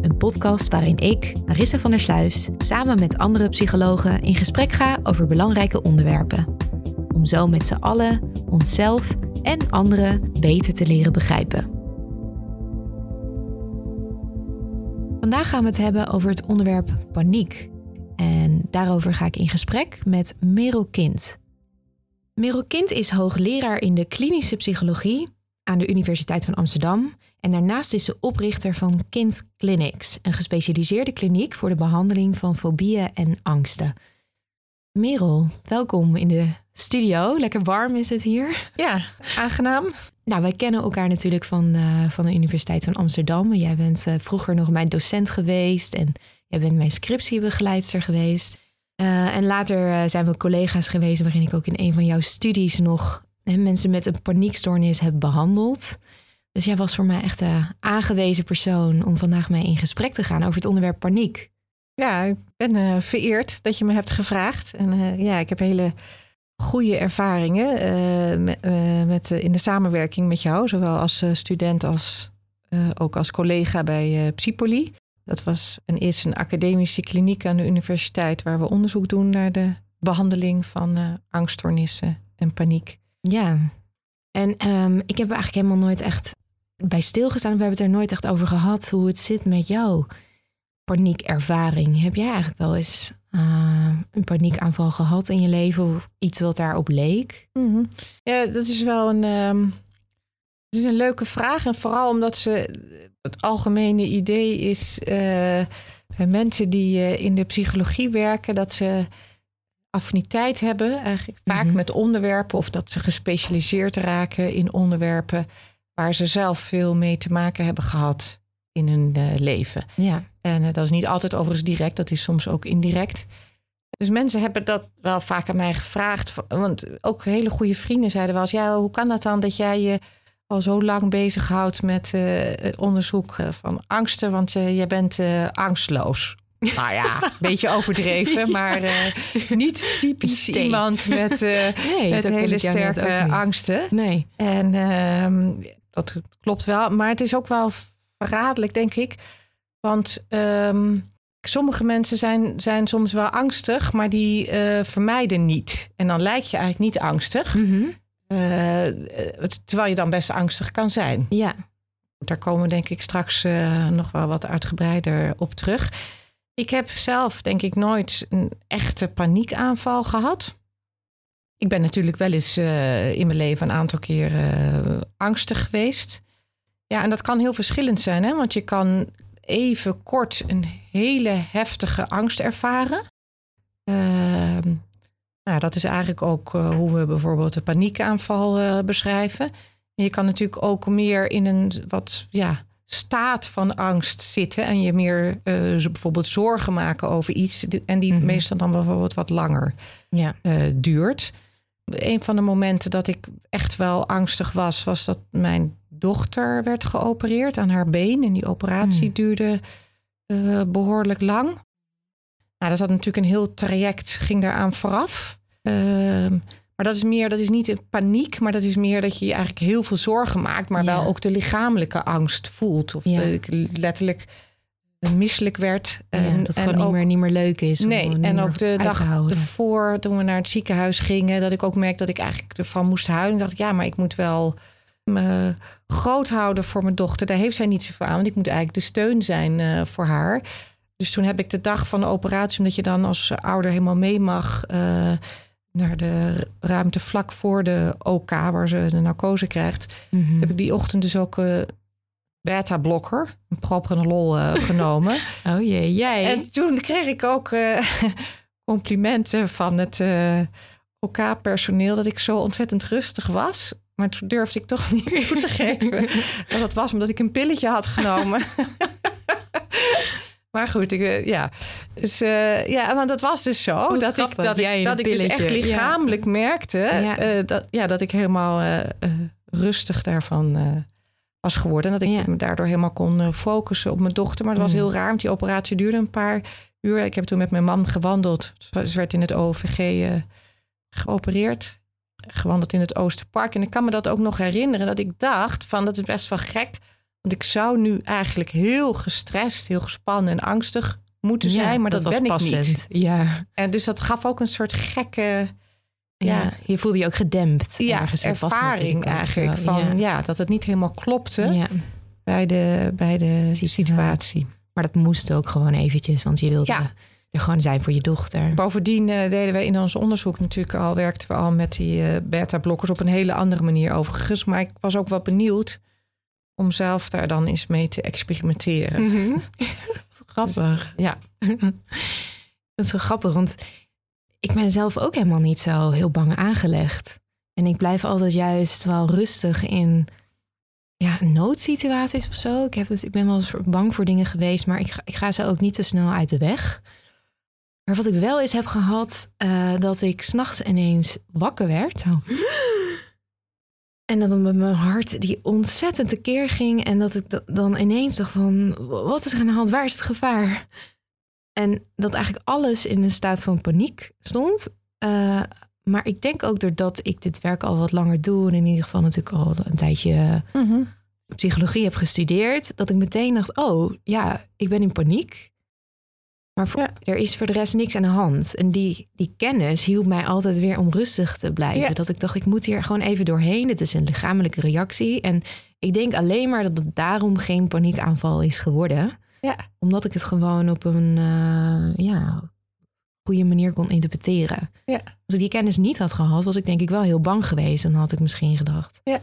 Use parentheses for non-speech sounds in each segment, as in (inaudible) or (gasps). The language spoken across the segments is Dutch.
Een podcast waarin ik, Marissa van der Sluis, samen met andere psychologen in gesprek ga over belangrijke onderwerpen. Om zo met z'n allen onszelf en anderen beter te leren begrijpen. Vandaag gaan we het hebben over het onderwerp paniek. En daarover ga ik in gesprek met Merel Kind. Merel Kind is hoogleraar in de klinische psychologie aan de Universiteit van Amsterdam. En daarnaast is ze oprichter van Kind Clinics, een gespecialiseerde kliniek voor de behandeling van fobieën en angsten. Merel, welkom in de studio. Lekker warm is het hier. Ja, aangenaam. Nou, wij kennen elkaar natuurlijk van, uh, van de Universiteit van Amsterdam. Jij bent uh, vroeger nog mijn docent geweest en jij bent mijn scriptiebegeleidster geweest. Uh, en later zijn we collega's geweest waarin ik ook in een van jouw studies nog mensen met een paniekstoornis heb behandeld. Dus jij was voor mij echt een aangewezen persoon om vandaag mee in gesprek te gaan over het onderwerp paniek. Ja, ik ben uh, vereerd dat je me hebt gevraagd. En uh, ja, ik heb hele goede ervaringen uh, met, met in de samenwerking met jou, zowel als student als ook als collega bij Psypoli. Dat was en is een academische kliniek aan de universiteit waar we onderzoek doen naar de behandeling van angststoornissen en paniek. Ja, en um, ik heb eigenlijk helemaal nooit echt bij stilgestaan. We hebben het er nooit echt over gehad hoe het zit met jouw paniekervaring. Heb jij eigenlijk wel eens uh, een paniekaanval gehad in je leven of iets wat daarop leek? Mm -hmm. Ja, dat is wel een, um, het is een leuke vraag. En vooral omdat ze het algemene idee is uh, bij mensen die uh, in de psychologie werken, dat ze affiniteit hebben, eigenlijk vaak mm -hmm. met onderwerpen, of dat ze gespecialiseerd raken in onderwerpen waar ze zelf veel mee te maken hebben gehad in hun uh, leven. Ja. En uh, dat is niet altijd overigens direct, dat is soms ook indirect. Dus mensen hebben dat wel vaak aan mij gevraagd. Want ook hele goede vrienden zeiden wel eens: ja, hoe kan dat dan dat jij je al zo lang bezighoudt met uh, onderzoek van angsten? Want jij bent angstloos. (laughs) Nou ja, een beetje overdreven, maar uh, niet typisch Steen. iemand met, uh, nee, met hele sterke angsten. Nee. En uh, dat klopt wel, maar het is ook wel verraderlijk, denk ik. Want um, sommige mensen zijn, zijn soms wel angstig, maar die uh, vermijden niet. En dan lijk je eigenlijk niet angstig, Mhm. mm -hmm. terwijl je dan best angstig kan zijn. Ja. Daar komen we denk ik straks nog wel wat uitgebreider op terug. Ik heb zelf denk ik nooit een echte paniekaanval gehad. Ik ben natuurlijk wel eens uh, in mijn leven een aantal keer uh, angstig geweest. Ja, en dat kan heel verschillend zijn, hè? want je kan even kort een hele heftige angst ervaren. Uh, nou, dat is eigenlijk ook uh, hoe we bijvoorbeeld een paniekaanval beschrijven. En je kan natuurlijk ook meer in een wat ja, staat van angst zitten en je meer bijvoorbeeld zorgen maken over iets en die mm -hmm. meestal dan bijvoorbeeld wat langer ja. duurt. Een van de momenten dat ik echt wel angstig was, was dat mijn dochter werd geopereerd aan haar been en die operatie mm. duurde uh, behoorlijk lang. Nou, dat had natuurlijk een heel traject, ging daaraan vooraf. Ehm, maar dat is meer, dat is niet een paniek, maar dat is meer dat je je eigenlijk heel veel zorgen maakt, maar Ja. wel ook de lichamelijke angst voelt. Of Ja. eh, letterlijk misselijk werd. Ja, En- dat en gewoon niet ook- meer, niet meer leuk is. Nee, niet en ook de dag ervoor, toen we naar het ziekenhuis gingen, dat ik ook merkte dat ik eigenlijk ervan moest huilen. En dacht ik, ja, maar ik moet wel me groot houden voor mijn dochter. Daar heeft zij niet zoveel aan, want ik moet eigenlijk de steun zijn eh, voor haar. Dus toen heb ik de dag van de operatie, omdat je dan als ouder helemaal mee mag eh, naar de ruimte vlak voor de OK, waar ze de narcose krijgt, Mhm. heb ik die ochtend dus ook eh beta-blokker, een propranolol eh genomen. (laughs) Oh jee, jij. En toen kreeg ik ook eh, (laughs) complimenten van het eh, OK-personeel dat ik zo ontzettend rustig was. Maar toen durfde ik toch (laughs) niet toe te geven dat dat was omdat ik een pilletje had genomen. maar goed, ik, ja. Dus ja, want dat was dus zo. Dat ik, dat ik, dat ik dus echt. Ja. lichamelijk merkte Ja. dat, ja, dat ik helemaal rustig daarvan was geworden. En dat ik Ja. me daardoor helemaal kon eh, focussen op mijn dochter. Maar het was Mm. heel raar, want die operatie duurde een paar uur. Ik heb toen met mijn man gewandeld. Ze werd in het OVG eh, geopereerd. Gewandeld in het Oosterpark. En ik kan me dat ook nog herinneren. Dat ik dacht van dat is best wel gek. Want ik zou nu eigenlijk heel gestrest, heel gespannen en angstig moeten zijn. Ja, maar dat, was ben ik niet. Ja. En dus dat gaf ook een soort gekke Ja. Je voelde je ook gedempt. ja, ergens. Ervaring eigenlijk. Van ja. dat het niet helemaal klopte bij de, bij de Situatie. Maar dat moest ook gewoon eventjes, want je wilde er gewoon zijn voor je dochter. Bovendien eh, deden we in ons onderzoek natuurlijk al, werkten we al met die eh, beta-blokkers op een hele andere manier overigens. Maar ik was ook wel benieuwd om zelf daar dan eens mee te experimenteren. Mhm. (laughs) Grappig. Ja, (laughs) Dat is wel grappig, want ik ben zelf ook helemaal niet zo heel bang aangelegd. En ik blijf altijd juist wel rustig in ja, noodsituaties of zo. Ik, heb het, ik ben wel eens bang voor dingen geweest, maar ik ga, ik ga ze ook niet te snel uit de weg. Maar wat ik wel eens heb gehad, eh, dat ik s'nachts ineens wakker werd. Zo. (gasps) En dat dan met mijn hart die ontzettend tekeer ging. En dat ik da- dan ineens dacht van, wat is er aan de hand? Waar is het gevaar? En dat eigenlijk alles in een staat van paniek stond. Eh, maar ik denk ook doordat ik dit werk al wat langer doe... en in ieder geval natuurlijk al een tijdje psychologie heb gestudeerd... dat ik meteen dacht, oh ja, ik ben in paniek. Maar voor, Ja. er is voor de rest niks aan de hand. En die, die kennis hielp mij altijd weer om rustig te blijven. Ja. Dat ik dacht, ik moet hier gewoon even doorheen. Het is een lichamelijke reactie. En ik denk alleen maar dat het daarom geen paniekaanval is geworden ja. omdat ik het gewoon op een eh, ja, goede manier kon interpreteren. Ja. Als ik die kennis niet had gehad, was ik denk ik wel heel bang geweest. En had ik misschien gedacht. Ja.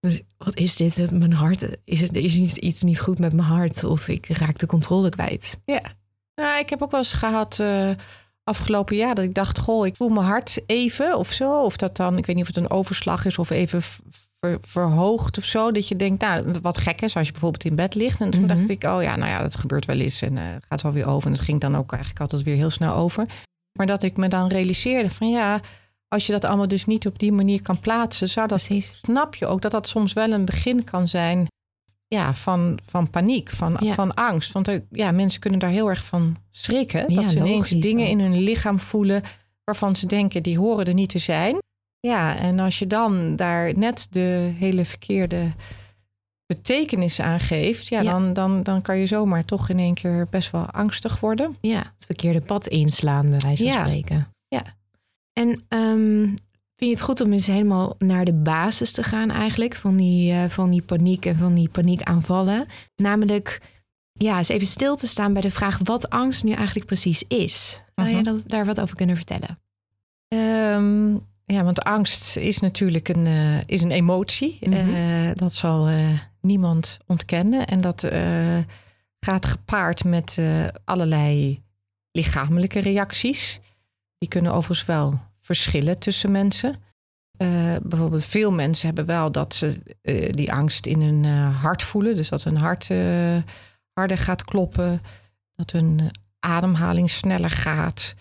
Dus wat is dit? Mijn hart, is, het, is iets, iets niet goed met mijn hart? Of ik raak de controle kwijt. Ja. Nou, ik heb ook wel eens gehad eh, afgelopen jaar dat ik dacht, goh, ik voel mijn hart even of zo. Of dat dan, ik weet niet of het een overslag is of even ver- verhoogd of zo. Dat je denkt, nou, wat gek is als je bijvoorbeeld in bed ligt. En toen Mhm. dacht ik, oh ja, nou ja, dat gebeurt wel eens en eh, gaat wel weer over. En het ging dan ook eigenlijk altijd weer heel snel over. Maar dat ik me dan realiseerde van ja, als je dat allemaal dus niet op die manier kan plaatsen, zou dat Precies. snap je ook dat dat soms wel een begin kan zijn ja, van, van paniek, van, Ja. van angst. Want er- ja, mensen kunnen daar heel erg van schrikken. Ja, dat ze ineens logisch dingen in hun lichaam voelen waarvan ze denken die horen er niet te zijn. Ja, en als je dan daar net de hele verkeerde betekenis aan geeft, ja, Ja. Dan, dan, dan kan je zomaar toch in één keer best wel angstig worden. Ja, het verkeerde pad inslaan, bij wijze van Ja. spreken. Ja. En ehm, vind je het goed om eens helemaal naar de basis te gaan eigenlijk van die, eh, van die paniek en van die paniekaanvallen? Namelijk, ja, eens even stil te staan bij de vraag wat angst nu eigenlijk precies is. Zou jij Mhm. dat, daar wat over kunnen vertellen? Ehm, ja, want angst is natuurlijk een, eh, is een emotie. Mhm. Eh, dat zal niemand ontkennen. En dat gaat gepaard met allerlei lichamelijke reacties. Die kunnen overigens wel verschillen tussen mensen. Eh, bijvoorbeeld veel mensen hebben wel dat ze eh, die angst in hun eh, hart voelen. Dus dat hun hart harder gaat kloppen. Dat hun ademhaling sneller gaat.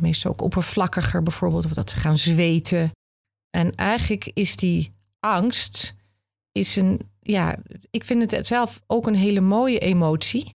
Meestal ook oppervlakkiger bijvoorbeeld, of dat ze gaan zweten. En eigenlijk is die angst, is een, ja, ik vind het zelf ook een hele mooie emotie.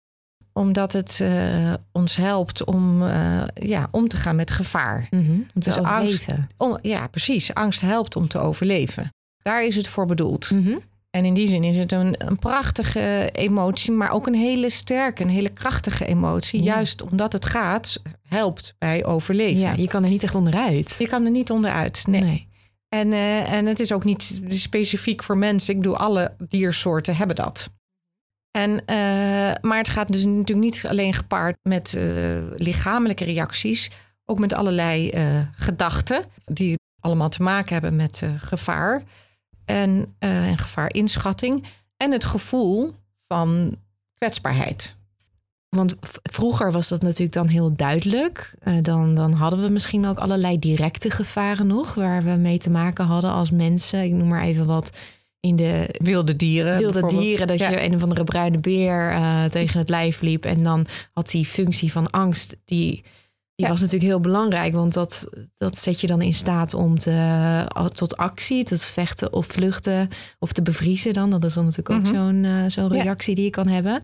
Omdat het eh, ons helpt om, eh, ja, om te gaan met gevaar. Mhm. Om te Dus angst. overleven. Om, ja, precies. Angst helpt om te overleven. Daar is het voor bedoeld. Mhm. En in die zin is het een, een prachtige emotie, maar ook een hele sterke, een hele krachtige emotie. Ja. Juist omdat het gaat, helpt bij overleven. Ja, je kan er niet echt onderuit. Je kan er niet onderuit. Nee. Nee. En, eh, en het is ook niet specifiek voor mensen. Ik bedoel, alle diersoorten hebben dat. En, eh, maar het gaat dus natuurlijk niet alleen gepaard met eh, lichamelijke reacties. Ook met allerlei eh, gedachten die allemaal te maken hebben met gevaar. En, en gevaarinschatting. En het gevoel van kwetsbaarheid. Want vroeger was dat natuurlijk dan heel duidelijk. Dan, dan hadden we misschien ook allerlei directe gevaren nog... waar we mee te maken hadden als mensen. Ik noem maar even wat in de Wilde dieren. wilde dieren... dat Ja. je een of andere bruine beer eh, tegen het lijf liep... en dan had die functie van angst... die, die Ja. was natuurlijk heel belangrijk... want dat, dat zet je dan in staat om te, tot actie... tot vechten of vluchten of te bevriezen dan. Dat is dan natuurlijk ook Mhm. zo'n eh, zo'n Ja. reactie die je kan hebben.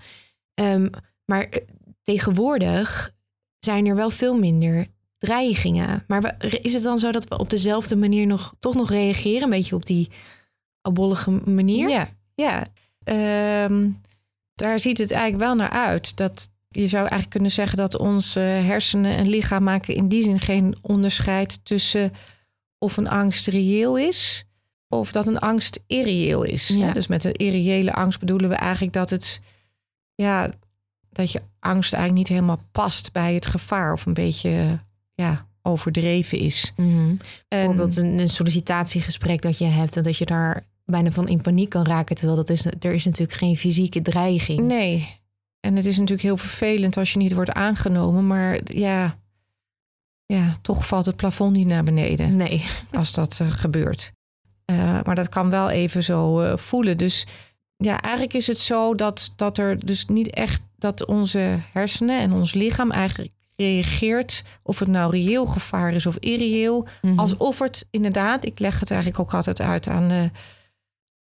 Ehm, maar eh, tegenwoordig zijn er wel veel minder dreigingen. Maar is het dan zo dat we op dezelfde manier nog toch nog reageren? Een beetje op die abollige manier? Ja, ja. Ehm, daar ziet het eigenlijk wel naar uit. Dat je zou eigenlijk kunnen zeggen dat onze hersenen en lichaam maken in die zin geen onderscheid tussen of een angst reëel is of dat een angst irreëel is. Ja. Dus met een irreële angst bedoelen we eigenlijk dat het ja, dat je angst eigenlijk niet helemaal past bij het gevaar of een beetje ja, overdreven is. Mhm. En, Bijvoorbeeld een, een sollicitatiegesprek dat je hebt... en dat je daar bijna van in paniek kan raken... terwijl dat is, er is natuurlijk geen fysieke dreiging. Nee. En het is natuurlijk heel vervelend als je niet wordt aangenomen. Maar ja, ja toch valt het plafond niet naar beneden Nee. (laughs) als dat eh, gebeurt. Eh, maar dat kan wel even zo eh, voelen. Dus ja, eigenlijk is het zo dat, dat er dus niet echt... dat onze hersenen en ons lichaam eigenlijk reageert... of het nou reëel gevaar is of irreëel... Mhm. alsof het inderdaad... ik leg het eigenlijk ook altijd uit aan de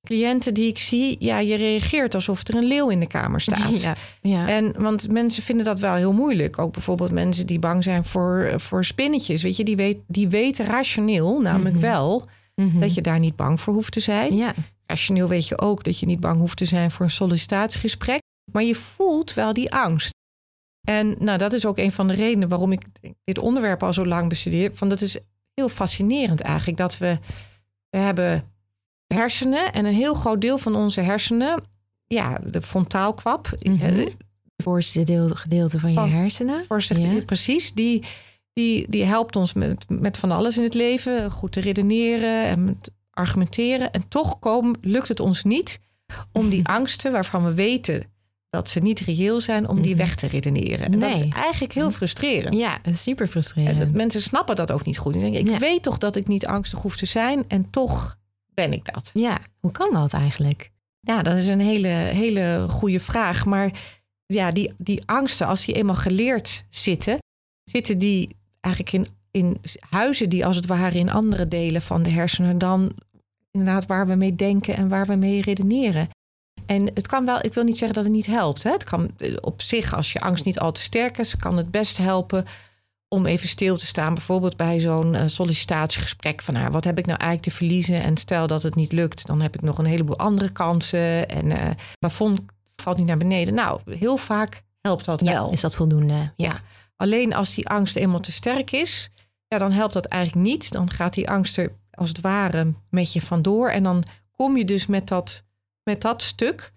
cliënten die ik zie... ja, je reageert alsof er een leeuw in de kamer staat. (laughs) Ja, ja. En want mensen vinden dat wel heel moeilijk. Ook bijvoorbeeld mensen die bang zijn voor, voor spinnetjes. Weet je, die, weet, die weten rationeel, namelijk Mhm. wel, Mhm. dat je daar niet bang voor hoeft te zijn. Ja, Rationeel weet je ook dat je niet bang hoeft te zijn voor een sollicitatiegesprek. Maar je voelt wel die angst. En nou, dat is ook een van de redenen waarom ik dit onderwerp al zo lang bestudeer. Van dat is heel fascinerend eigenlijk. Dat we, we hebben hersenen en een heel groot deel van onze hersenen, ja, de frontaalkwap, Mhm. eh, het voorste deel, gedeelte van je Van- hersenen. voor zich, Ja. precies. Die, die, die helpt ons met, met van alles in het leven. Goed te redeneren en met argumenteren. En toch lukt het ons niet om die angsten waarvan we weten dat ze niet reëel zijn, om die Mhm. weg te redeneren. En dat is eigenlijk heel frustrerend. Ja, super En frustrerend. dat, mensen snappen dat ook niet goed. Denken, ik Ja. weet toch dat ik niet angstig hoef te zijn en toch ben ik dat. Ja, hoe kan dat eigenlijk? Ja, dat is een hele, hele goede vraag. Maar ja, die, die angsten, als die eenmaal geleerd zitten, zitten die eigenlijk in, in huizen die als het ware in andere delen van de hersenen dan inderdaad waar we mee denken en waar we mee redeneren. En het kan wel, ik wil niet zeggen dat het niet helpt. Hè? Het kan eh, op zich, als je angst niet al te sterk is, kan het best helpen om even stil te staan. Bijvoorbeeld bij zo'n eh, sollicitatiegesprek. Van nou, wat heb ik nou eigenlijk te verliezen? En stel dat het niet lukt, dan heb ik nog een heleboel andere kansen. En eh plafond valt niet naar beneden. Nou, heel vaak helpt dat Ja, wel. is dat voldoende? Ja. Alleen als die angst eenmaal te sterk is, ja, dan helpt dat eigenlijk niet. Dan gaat die angst er als het ware met je vandoor. En dan kom je dus met dat, met dat stuk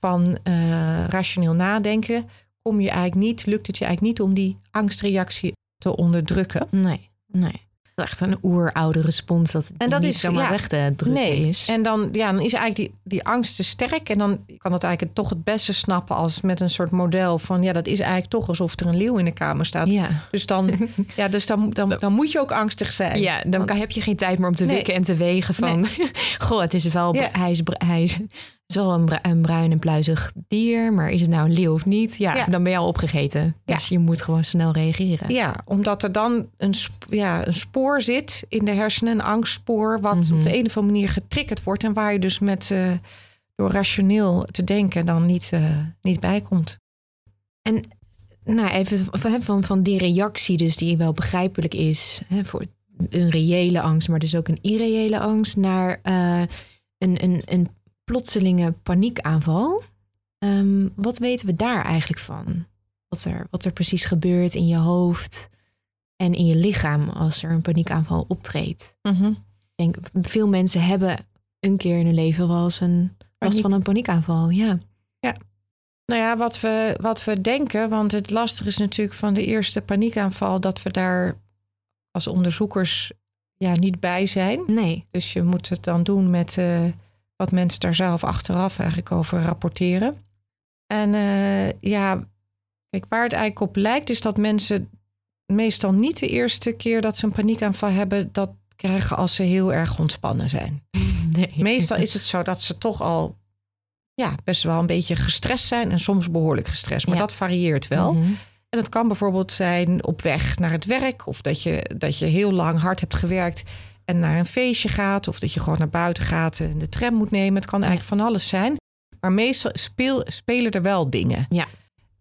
van eh, rationeel nadenken, kom je eigenlijk niet, lukt het je eigenlijk niet om die angstreactie te onderdrukken. Nee, nee. Dat is echt een oeroude respons dat, En dat niet is- zomaar ja. weg te drukken Nee, is. en dan, ja, dan is eigenlijk die, die angst te sterk. En dan kan het eigenlijk toch het beste snappen als met een soort model van... ja, dat is eigenlijk toch alsof er een leeuw in de kamer staat. ja. Dus, dan, (laughs) ja, dus dan, dan, dan moet je ook angstig zijn. Ja, dan kan, heb je geen tijd meer om te Nee. wikken en te wegen van... (laughs) goh, het is wel, Ja. hij is, br- hij is, het is wel een, bru- een bruin en pluizig dier... maar is het nou een leeuw of niet? Ja, Ja. dan ben je al opgegeten. Ja. Dus je moet gewoon snel reageren. Ja, omdat er dan een, ja, een spoor zit in de hersenen, een angstspoor, wat Mhm. op de een of andere manier getriggerd wordt en waar je dus met, eh, door rationeel te denken dan niet, eh, niet bij komt. En nou, even van, van, van die reactie, dus die wel begrijpelijk is hè, voor een reële angst, maar dus ook een irreële angst, naar uh, een, een, een plotselinge paniekaanval. Um, wat weten we daar eigenlijk van? Wat er, wat er precies gebeurt in je hoofd en in je lichaam als er een paniekaanval optreedt. Mm -hmm. Ik denk, veel mensen hebben een keer in hun leven wel eens een last van een paniekaanval. Ja. Ja. Nou ja, wat we, wat we denken, want het lastige is natuurlijk van de eerste paniekaanval dat we daar als onderzoekers ja, niet bij zijn. Nee. Dus je moet het dan doen met uh, wat mensen daar zelf achteraf eigenlijk over rapporteren. En uh, ja, kijk, waar het eigenlijk op lijkt, is dat mensen meestal niet de eerste keer dat ze een paniekaanval hebben, dat krijgen als ze heel erg ontspannen zijn. (laughs) Nee. Meestal is het zo dat ze toch al ja, best wel een beetje gestrest zijn en soms behoorlijk gestrest. Maar dat varieert wel. Mm -hmm. En dat kan bijvoorbeeld zijn op weg naar het werk of dat je, dat je heel lang hard hebt gewerkt en naar een feestje gaat of dat je gewoon naar buiten gaat en de tram moet nemen. Het kan eigenlijk van alles zijn. Maar meestal speel, spelen er wel dingen. Ja.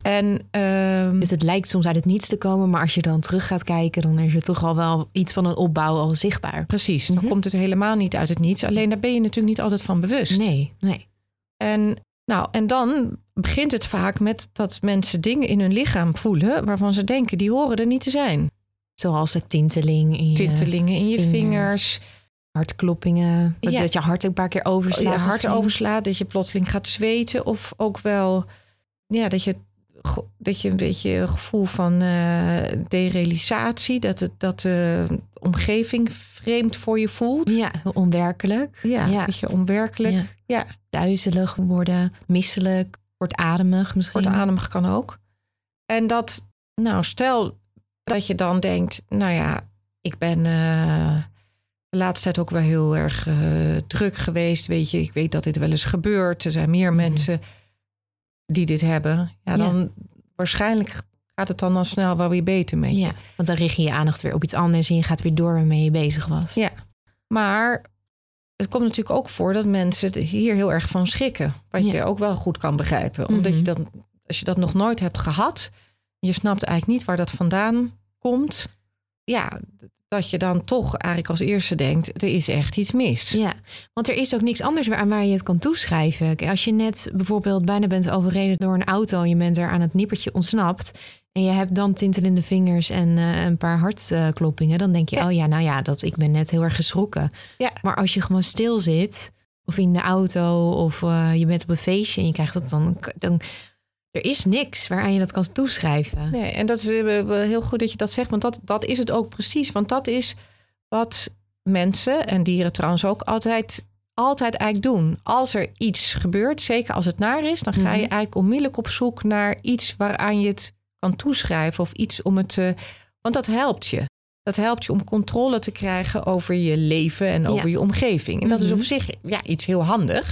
En, um, dus het lijkt soms uit het niets te komen, maar als je dan terug gaat kijken, dan is er toch al wel iets van een opbouw al zichtbaar. Precies, dan mm -hmm. komt het helemaal niet uit het niets. Alleen daar ben je natuurlijk niet altijd van bewust. Nee, nee. En, nou, en dan begint het vaak met dat mensen dingen in hun lichaam voelen waarvan ze denken die horen er niet te zijn. Zoals het tinteling in je Tintelingen in je vingers. vingers. Hartkloppingen. Ja. Dat je hart een paar keer overslaat. Je hart overslaat, dat je plotseling gaat zweten. Of ook wel ja, dat je dat je een beetje een gevoel van uh, derealisatie, dat, het, dat de omgeving vreemd voor je voelt. Ja, onwerkelijk. Ja, ja. dat je onwerkelijk. Ja. ja. Duizelig worden, misselijk, kortademig misschien. Kortademig kan ook. En dat, nou, stel dat je dan denkt, nou ja, ik ben uh, de laatste tijd ook wel heel erg uh, druk geweest. Weet je, ik weet dat dit wel eens gebeurt. Er zijn meer mm. mensen die dit hebben, ja, dan ja. waarschijnlijk gaat het dan al snel wel weer beter met je. Ja, want dan richt je je aandacht weer op iets anders en je gaat weer door waarmee je bezig was. Ja, maar het komt natuurlijk ook voor dat mensen hier heel erg van schrikken. Wat ja. je ook wel goed kan begrijpen. Omdat mm -hmm. je dan, als je dat nog nooit hebt gehad, je snapt eigenlijk niet waar dat vandaan komt. Ja, dat je dan toch eigenlijk als eerste denkt, er is echt iets mis. Ja, want er is ook niks anders aan waar je het kan toeschrijven. Als je net bijvoorbeeld bijna bent overreden door een auto en je bent er aan het nippertje ontsnapt en je hebt dan tintelende vingers en uh, een paar hartkloppingen, dan denk je, ja. oh ja, nou ja, dat, ik ben net heel erg geschrokken. Ja. Maar als je gewoon stil zit, of in de auto, of uh, je bent op een feestje en je krijgt dat dan, dan er is niks waaraan je dat kan toeschrijven. Nee, en dat is heel goed dat je dat zegt, want dat, dat is het ook precies. Want dat is wat mensen en dieren trouwens ook altijd, altijd eigenlijk doen. Als er iets gebeurt, zeker als het naar is, dan ga je -hmm. eigenlijk onmiddellijk op zoek naar iets waaraan je het kan toeschrijven of iets om het te. Want dat helpt je. Dat helpt je om controle te krijgen over je leven en over ja. je omgeving. En dat is op zich ja, iets heel handigs.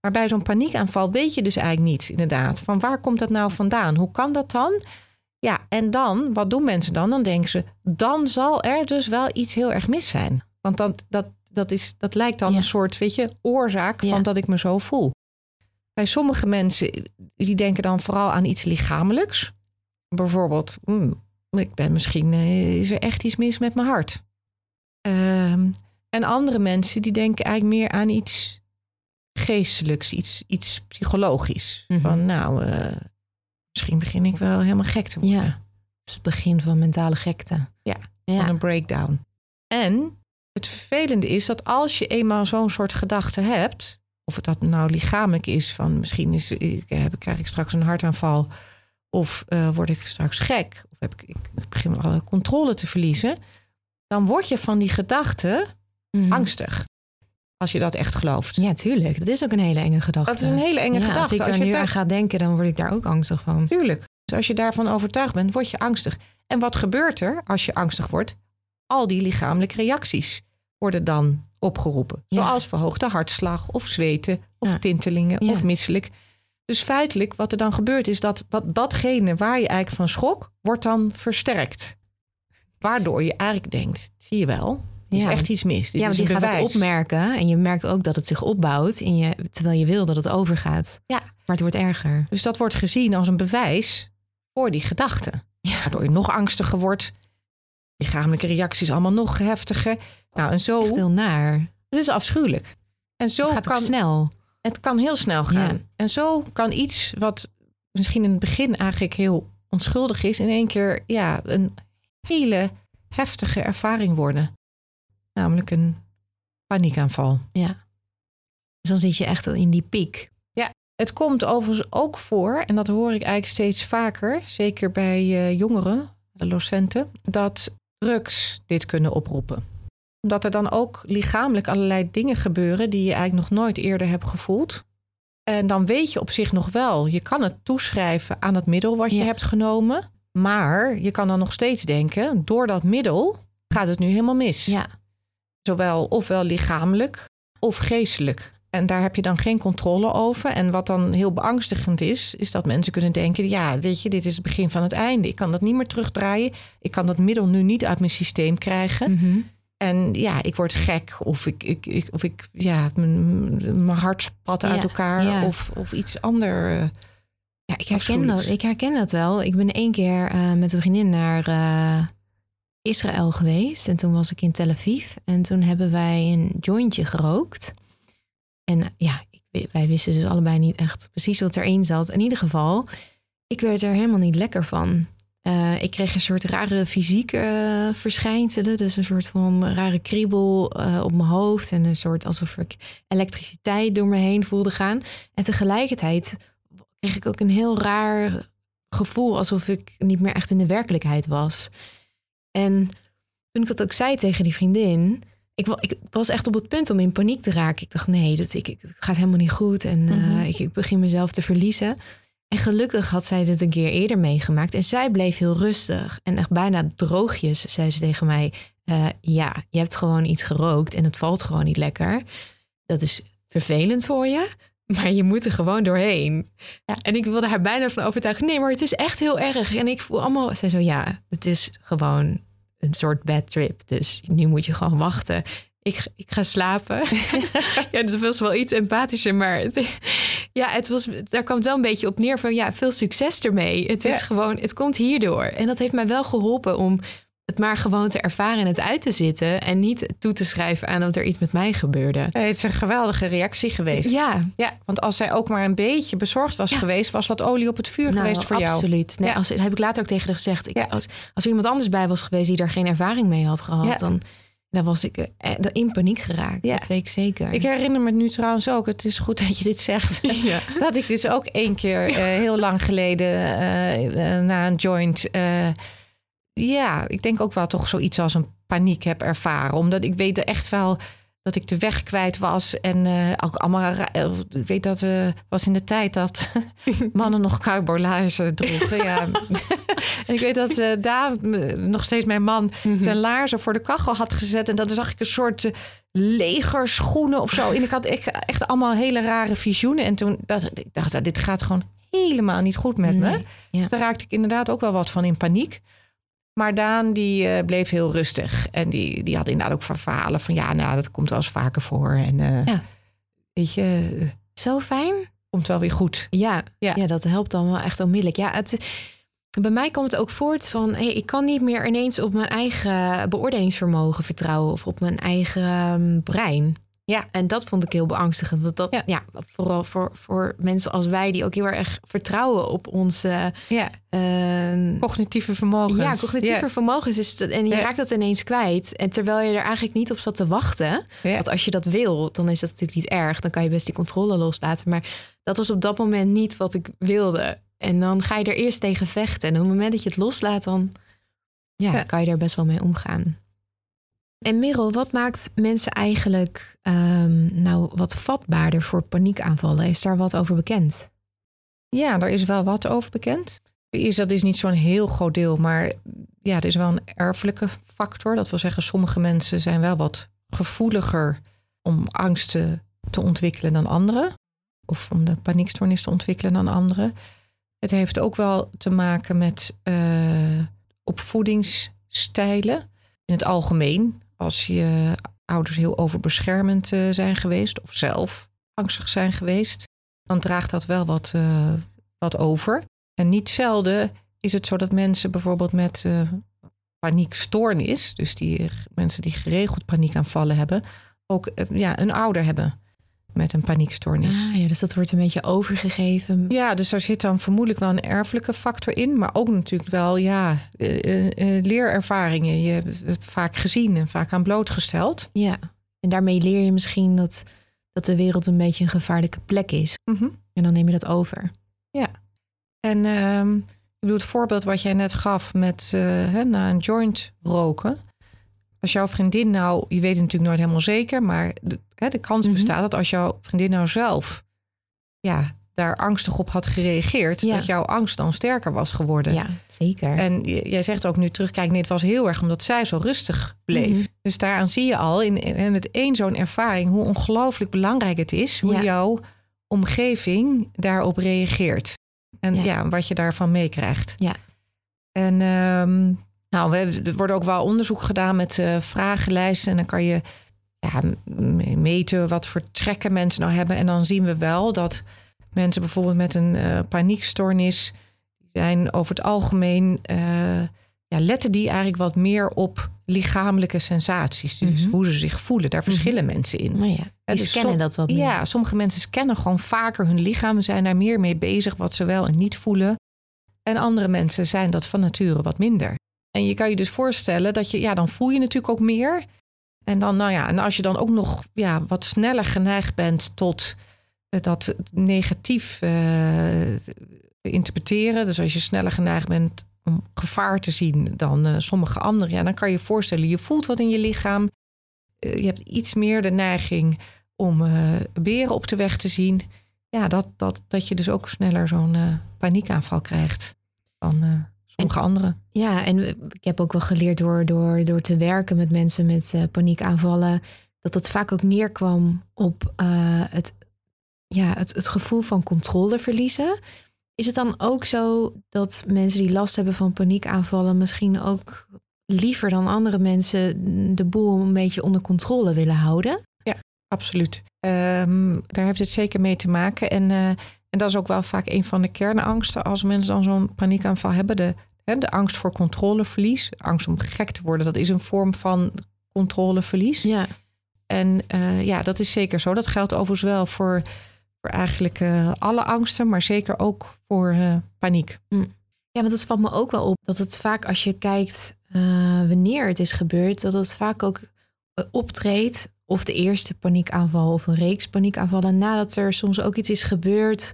Maar bij zo'n paniekaanval weet je dus eigenlijk niet, inderdaad, van waar komt dat nou vandaan? Hoe kan dat dan? Ja, en dan, wat doen mensen dan? Dan denken ze, dan zal er dus wel iets heel erg mis zijn. Want dat, dat, dat, is, dat lijkt dan ja. een soort, weet je, oorzaak ja. van dat ik me zo voel. Bij sommige mensen, die denken dan vooral aan iets lichamelijks. Bijvoorbeeld, hmm, ik ben misschien, uh, is er echt iets mis met mijn hart? Um, en andere mensen, die denken eigenlijk meer aan iets geestelijks, iets, iets psychologisch. Mm -hmm. Van nou, uh, misschien begin ik wel helemaal gek te worden. Ja, het is het begin van mentale gekte. Ja, ja. van een breakdown. En het vervelende is dat als je eenmaal zo'n soort gedachte hebt, of het dat nou lichamelijk is, van misschien is, ik, heb, krijg ik straks een hartaanval, of uh, word ik straks gek, of heb ik, ik begin alle controle te verliezen, dan word je van die gedachte mm -hmm. angstig. Als je dat echt gelooft. Ja, tuurlijk. Dat is ook een hele enge gedachte. Dat is een hele enge ja, gedachte. Als ik daar nu daar... aan ga denken, dan word ik daar ook angstig van. Tuurlijk. Dus als je daarvan overtuigd bent, word je angstig. En wat gebeurt er als je angstig wordt? Al die lichamelijke reacties worden dan opgeroepen. Ja. Zoals verhoogde hartslag of zweten of ja. tintelingen of misselijk. Dus feitelijk wat er dan gebeurt is dat, dat datgene waar je eigenlijk van schrok, wordt dan versterkt. Waardoor je eigenlijk denkt, zie je wel, is ja. echt iets mis. Dit ja, want je gaat het opmerken en je merkt ook dat het zich opbouwt, in je, terwijl je wil dat het overgaat. Ja. Maar het wordt erger. Dus dat wordt gezien als een bewijs voor die gedachten. Waardoor je nog angstiger wordt. Lichamelijke reacties allemaal nog heftiger. Nou, en zo. Echt heel naar. Het is afschuwelijk. En zo Het gaat kan snel. het kan heel snel gaan. Ja. En zo kan iets wat misschien in het begin eigenlijk heel onschuldig is, in één keer ja, een hele heftige ervaring worden. Namelijk een paniekaanval. Ja. Dus dan zit je echt in die piek. Het komt overigens ook voor, en dat hoor ik eigenlijk steeds vaker, zeker bij eh, jongeren, adolescenten, dat drugs dit kunnen oproepen. Omdat er dan ook lichamelijk allerlei dingen gebeuren die je eigenlijk nog nooit eerder hebt gevoeld. En dan weet je op zich nog wel, je kan het toeschrijven aan het middel wat je Ja. hebt genomen. Maar je kan dan nog steeds denken, door dat middel gaat het nu helemaal mis. Ja. Zowel ofwel lichamelijk of geestelijk. En daar heb je dan geen controle over. En wat dan heel beangstigend is, is dat mensen kunnen denken: ja, weet je, dit is het begin van het einde. Ik kan dat niet meer terugdraaien. Ik kan dat middel nu niet uit mijn systeem krijgen. Mhm. En ja, ik word gek. Of ik, ik, ik, of ik ja, mijn mijn hart spat uit Ja, elkaar. ja. Of, of iets anders. Ja, ik herken, dat, ik herken dat wel. Ik ben één keer eh, met een vriendin naar eh, Israël geweest. En toen was ik in Tel Aviv. En toen hebben wij een jointje gerookt. En ja, wij wisten dus allebei niet echt precies wat erin zat. In ieder geval, ik werd er helemaal niet lekker van. Eh, ik kreeg een soort rare fysieke eh, verschijnselen. Dus een soort van rare kriebel eh, op mijn hoofd. En een soort alsof ik elektriciteit door me heen voelde gaan. En tegelijkertijd kreeg ik ook een heel raar gevoel. Alsof ik niet meer echt in de werkelijkheid was. En toen ik dat ook zei tegen die vriendin. Ik, ik was echt op het punt om in paniek te raken. Ik dacht, nee, dat, ik, ik- het gaat helemaal niet goed. En eh, Mhm. ik, ik begin mezelf te verliezen. En gelukkig had zij dit een keer eerder meegemaakt. En zij bleef heel rustig. En echt bijna droogjes zei ze tegen mij... eh, ja, je hebt gewoon iets gerookt en het valt gewoon niet lekker. Dat is vervelend voor je, maar je moet er gewoon doorheen. Ja, en ik wilde haar bijna van overtuigen... nee, maar het is echt heel erg. En ik voel allemaal... Zij zo, ja, het is gewoon een soort bad trip. Dus nu moet je gewoon wachten. Ik, ik ga slapen. (laughs) (laughs) ja, dat was wel iets empathischer, maar het, ja, het was, daar kwam het wel een beetje op neer van ja, veel succes ermee. Het is Ja. gewoon, het komt hierdoor. En dat heeft mij wel geholpen om het maar gewoon te ervaren en het uit te zitten en niet toe te schrijven aan dat er iets met mij gebeurde. Het is een geweldige reactie geweest. Ja, Ja, want als zij ook maar een beetje bezorgd was Ja. geweest, was wat olie op het vuur geweest voor jou. absoluut. Nee, Ja. als, dat heb ik later ook tegen haar gezegd. Ik, Ja. als, als er iemand anders bij was geweest die daar geen ervaring mee had gehad, dan, dan was ik eh, in paniek geraakt. Ja. Dat weet ik zeker. Ik herinner me nu trouwens ook, het is goed dat je dit zegt. (laughs) ja. (laughs) Dat ik dus ook één keer eh, heel lang geleden eh, na een joint. Ja, ik denk ook wel toch zoiets als een paniek heb ervaren. Omdat ik weet echt wel dat ik de weg kwijt was. En eh, ook allemaal. eh, Ik weet dat het was in de tijd dat (laughs) mannen nog cowboylaarzen droegen. ja. (laughs) en ik weet dat daar nog steeds mijn man zijn laarzen voor de kachel had gezet. En dat zag ik een soort legerschoenen of zo. En ik had echt, echt allemaal hele rare visioenen. En toen dacht ik, dacht, dit gaat gewoon helemaal niet goed met me. Ja. Dus daar raakte ik inderdaad ook wel wat van in paniek. Maar Daan die eh, bleef heel rustig. En die, die had inderdaad ook verhalen van... ja, nou, dat komt wel eens vaker voor. En eh, Ja. weet je, eh, Zo fijn. komt wel weer goed. Ja, Ja. ja. dat helpt dan wel echt onmiddellijk. Ja, het, bij mij komt het ook voort van... Hey, ik kan niet meer ineens op mijn eigen beoordelingsvermogen vertrouwen... of op mijn eigen ehm, brein. Ja. En dat vond ik heel beangstigend. Want dat, Ja. ja. vooral voor, voor mensen als wij... die ook heel erg vertrouwen op onze... Ja, eh, cognitieve vermogens. ja, cognitieve Ja. vermogens. Is het, en je Ja. raakt dat ineens kwijt. En terwijl je er eigenlijk niet op zat te wachten. Want als je dat wil, dan is dat natuurlijk niet erg. Dan kan je best die controle loslaten. Maar dat was op dat moment niet wat ik wilde. En dan ga je er eerst tegen vechten. En op het moment dat je het loslaat, dan ja, Ja. kan je er best wel mee omgaan. En Merel, wat maakt mensen eigenlijk ehm, nou wat vatbaarder voor paniekaanvallen? Is daar wat over bekend? Ja, daar is wel wat over bekend. Is dat is niet zo'n heel groot deel, maar ja, er is wel een erfelijke factor. Dat wil zeggen, sommige mensen zijn wel wat gevoeliger om angsten te ontwikkelen dan anderen. Of om de paniekstoornis te ontwikkelen dan anderen. Het heeft ook wel te maken met eh, opvoedingsstijlen. In het algemeen, als je ouders heel overbeschermend eh, zijn geweest, of zelf angstig zijn geweest, dan draagt dat wel wat, eh, wat over. En niet zelden is het zo dat mensen bijvoorbeeld met uh, paniekstoornis, dus die mensen die geregeld paniekaanvallen hebben, ook eh, ja, een ouder hebben met een paniekstoornis. Ah, ja, dus dat wordt een beetje overgegeven. Ja, dus daar zit dan vermoedelijk wel een erfelijke factor in, maar ook natuurlijk wel ja, leerervaringen. Je hebt het vaak gezien en vaak aan blootgesteld. Ja, en daarmee leer je misschien dat, dat de wereld een beetje een gevaarlijke plek is. Mhm. En dan neem je dat over. Ja, en um, ik bedoel, het voorbeeld wat jij net gaf met uh, na een joint roken. Als jouw vriendin nou, je weet het natuurlijk nooit helemaal zeker, maar de, hè, de kans mhm. bestaat dat als jouw vriendin nou zelf ja, daar angstig op had gereageerd, dat jouw angst dan sterker was geworden. Ja, zeker. En jij zegt ook nu terug, kijk, nee, het was heel erg omdat zij zo rustig bleef. Mhm. Dus daaraan zie je al in, in het één zo'n ervaring hoe ongelooflijk belangrijk het is hoe jouw omgeving daarop reageert. En ja, wat je daarvan meekrijgt. Ja. En um, nou, we hebben, er wordt ook wel onderzoek gedaan met uh, vragenlijsten. En dan kan je ja, meten wat voor trekken mensen nou hebben. En dan zien we wel dat mensen bijvoorbeeld met een uh, paniekstoornis zijn over het algemeen uh, ja, letten die eigenlijk wat meer op lichamelijke sensaties. Dus mhm. hoe ze zich voelen. Daar mhm. verschillen mensen in. Nou ja, die dus scannen dat wat meer. Ja, sommige mensen scannen gewoon vaker hun lichaam. Zijn daar meer mee bezig wat ze wel en niet voelen. En andere mensen zijn dat van nature wat minder. En je kan je dus voorstellen dat je, ja, dan voel je natuurlijk ook meer. En dan, nou ja, en als je dan ook nog ja, wat sneller geneigd bent tot dat negatief te interpreteren. Dus als je sneller geneigd bent om gevaar te zien dan uh, sommige anderen, ja, dan kan je je voorstellen, je voelt wat in je lichaam. Je hebt iets meer de neiging om beren op de weg te zien. Ja, dat, dat, dat je dus ook sneller zo'n paniekaanval krijgt dan sommige en, anderen. Ja, en ik heb ook wel geleerd door, door, door te werken met mensen met paniekaanvallen, dat het vaak ook neerkwam op het, ja, het, het gevoel van controle verliezen. Is het dan ook zo dat mensen die last hebben van paniekaanvallen misschien ook liever dan andere mensen de boel een beetje onder controle willen houden? Ja, absoluut. Um, daar heeft het zeker mee te maken. En, uh, en dat is ook wel vaak een van de kernangsten als mensen dan zo'n paniekaanval hebben. De, hè, de angst voor controleverlies, angst om gek te worden, dat is een vorm van controleverlies. Ja. En uh, ja, dat is zeker zo. Dat geldt overigens wel voor voor eigenlijk uh, alle angsten, maar zeker ook voor uh, paniek. Mm. Ja, want het valt me ook wel op dat het vaak als je kijkt wanneer het is gebeurd, dat het vaak ook optreedt. Of de eerste paniekaanval of een reeks paniekaanvallen nadat er soms ook iets is gebeurd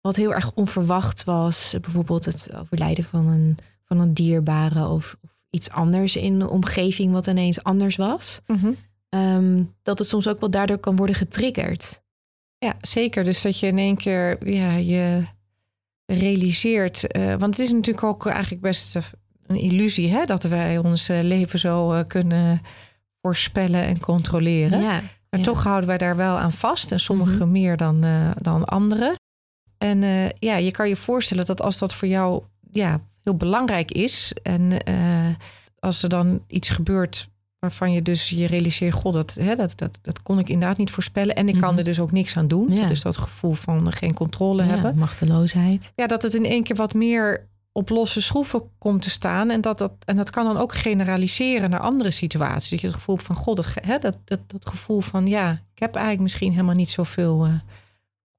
wat heel erg onverwacht was. Bijvoorbeeld het overlijden van een, van een dierbare of, of iets anders in de omgeving wat ineens anders was. Mm -hmm. um, dat het soms ook wel daardoor kan worden getriggerd. Ja, zeker. Dus dat je in één keer ja, je realiseert. Uh, want het is natuurlijk ook eigenlijk best een illusie hè, dat wij ons eh, leven zo uh, kunnen voorspellen en controleren. Ja, maar ja. toch houden wij daar wel aan vast. En sommigen Mhm. meer dan, dan anderen. En ja, je kan je voorstellen dat als dat voor jou ja, heel belangrijk is. En als er dan iets gebeurt waarvan je dus je realiseert, god, dat, hè, dat, dat, dat kon ik inderdaad niet voorspellen. En ik kan Mhm. er dus ook niks aan doen. Ja. Dus dat gevoel van geen controle hebben. machteloosheid. Ja, dat het in één keer wat meer op losse schroeven komt te staan. En dat, dat, en dat kan dan ook generaliseren naar andere situaties. Dat je het gevoel hebt van, god, dat, hè, dat, dat, dat gevoel van, ja, ik heb eigenlijk misschien helemaal niet zoveel eh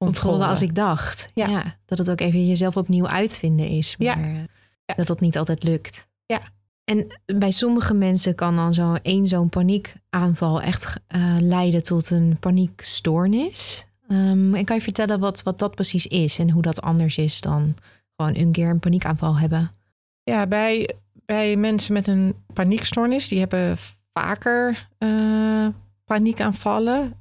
controle. Controle als ik dacht. Ja. Ja. dat het ook even jezelf opnieuw uitvinden is. Ja. Maar eh, dat dat niet altijd lukt. Ja. En bij sommige mensen kan dan zo één zo'n paniekaanval echt eh, leiden tot een paniekstoornis. Ehm, en kan je vertellen wat, wat dat precies is en hoe dat anders is dan gewoon een keer een paniekaanval hebben? Ja, bij, bij mensen met een paniekstoornis, die hebben vaker eh, paniekaanvallen.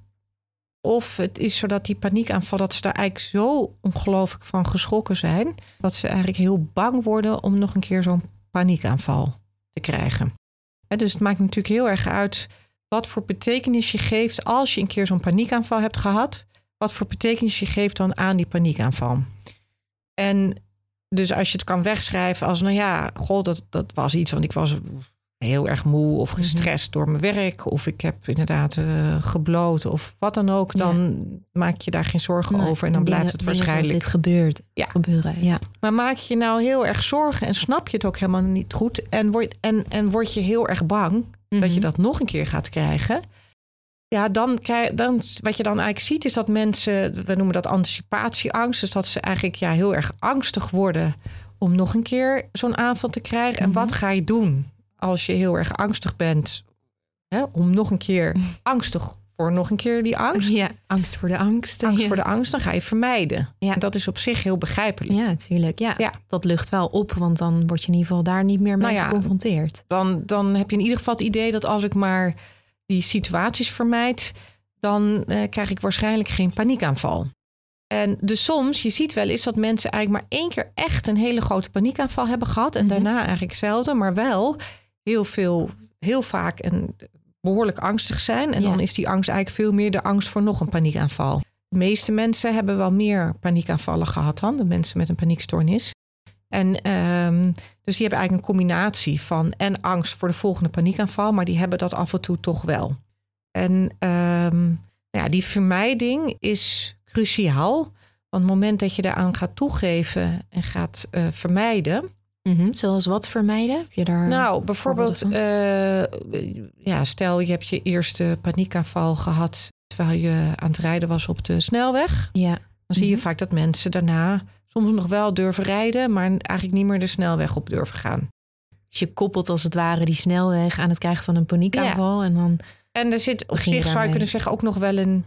Of het is zo dat die paniekaanval, dat ze daar eigenlijk zo ongelooflijk van geschrokken zijn, dat ze eigenlijk heel bang worden om nog een keer zo'n paniekaanval te krijgen. Dus het maakt natuurlijk heel erg uit wat voor betekenis je geeft als je een keer zo'n paniekaanval hebt gehad. Wat voor betekenis je geeft dan aan die paniekaanval. En dus als je het kan wegschrijven als, nou ja, god, dat, dat was iets, want ik was heel erg moe of gestrest door mijn werk. Of ik heb inderdaad uh, gebloot of wat dan ook. Dan maak je daar geen zorgen over. En dan blijft het waarschijnlijk. dit gebeurt. Ja. Gebeuren, ja. Maar maak je nou heel erg zorgen en snap je het ook helemaal niet goed. En word, en, en word je heel erg bang dat je mhm. dat nog een keer gaat krijgen. Ja, dan, dan wat je dan eigenlijk ziet is dat mensen, we noemen dat anticipatieangst. Dus dat ze eigenlijk ja, heel erg angstig worden om nog een keer zo'n aanval te krijgen. En wat mhm. ga je doen als je heel erg angstig bent hè, om nog een keer (laughs) angstig voor nog een keer die angst? Ja, angst voor de angst. Angst voor de angst, dan ga je vermijden. Ja. En dat is op zich heel begrijpelijk. Ja, natuurlijk. Ja. ja. Dat lucht wel op, want dan word je in ieder geval daar niet meer mee nou geconfronteerd. Dan, dan heb je in ieder geval het idee dat als ik maar die situaties vermijd, dan eh, krijg ik waarschijnlijk geen paniekaanval. En dus soms, je ziet wel eens dat mensen eigenlijk maar één keer echt een hele grote paniekaanval hebben gehad. En mhm. daarna eigenlijk zelden, maar wel heel veel, heel vaak en behoorlijk angstig zijn. En dan is die angst eigenlijk veel meer de angst voor nog een paniekaanval. De meeste mensen hebben wel meer paniekaanvallen gehad dan de mensen met een paniekstoornis. En um, dus die hebben eigenlijk een combinatie van en angst voor de volgende paniekaanval, maar die hebben dat af en toe toch wel. En um, ja, die vermijding is cruciaal. Want het moment dat je daaraan gaat toegeven en gaat uh, vermijden. Mm Zoals wat vermijden? Heb je daar nou, bijvoorbeeld, uh, ja, stel je hebt je eerste paniekaanval gehad terwijl je aan het rijden was op de snelweg. Ja. Dan zie je mhm. vaak dat mensen daarna soms nog wel durven rijden, maar eigenlijk niet meer de snelweg op durven gaan. Dus je koppelt als het ware die snelweg aan het krijgen van een paniekaanval. En, dan en er zit op zich, zou je kunnen zeggen, ook nog wel een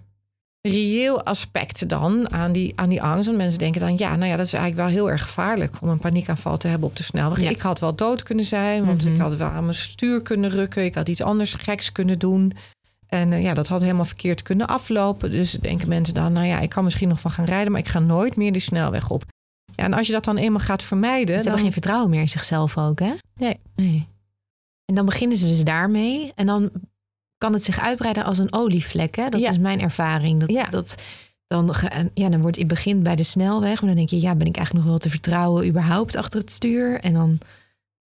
reëel aspect dan aan die, aan die angst. En mensen denken dan, ja, nou ja, dat is eigenlijk wel heel erg gevaarlijk om een paniekaanval te hebben op de snelweg. Ik had wel dood kunnen zijn, want ik mhm. had wel aan mijn stuur kunnen rukken. Ik had iets anders geks kunnen doen. En uh, ja, dat had helemaal verkeerd kunnen aflopen. Dus denken mensen dan, nou ja, ik kan misschien nog van gaan rijden, maar ik ga nooit meer die snelweg op. Ja, en als je dat dan eenmaal gaat vermijden. Ze hebben geen vertrouwen meer in zichzelf ook, hè? Nee. nee. En dan beginnen ze dus daarmee. En dan kan het zich uitbreiden als een olievlek. Hè? Dat is mijn ervaring. Dat, ja. dat, dan, ja, dan wordt in begin bij de snelweg. Maar dan denk je, ja, ben ik eigenlijk nog wel te vertrouwen überhaupt achter het stuur? En dan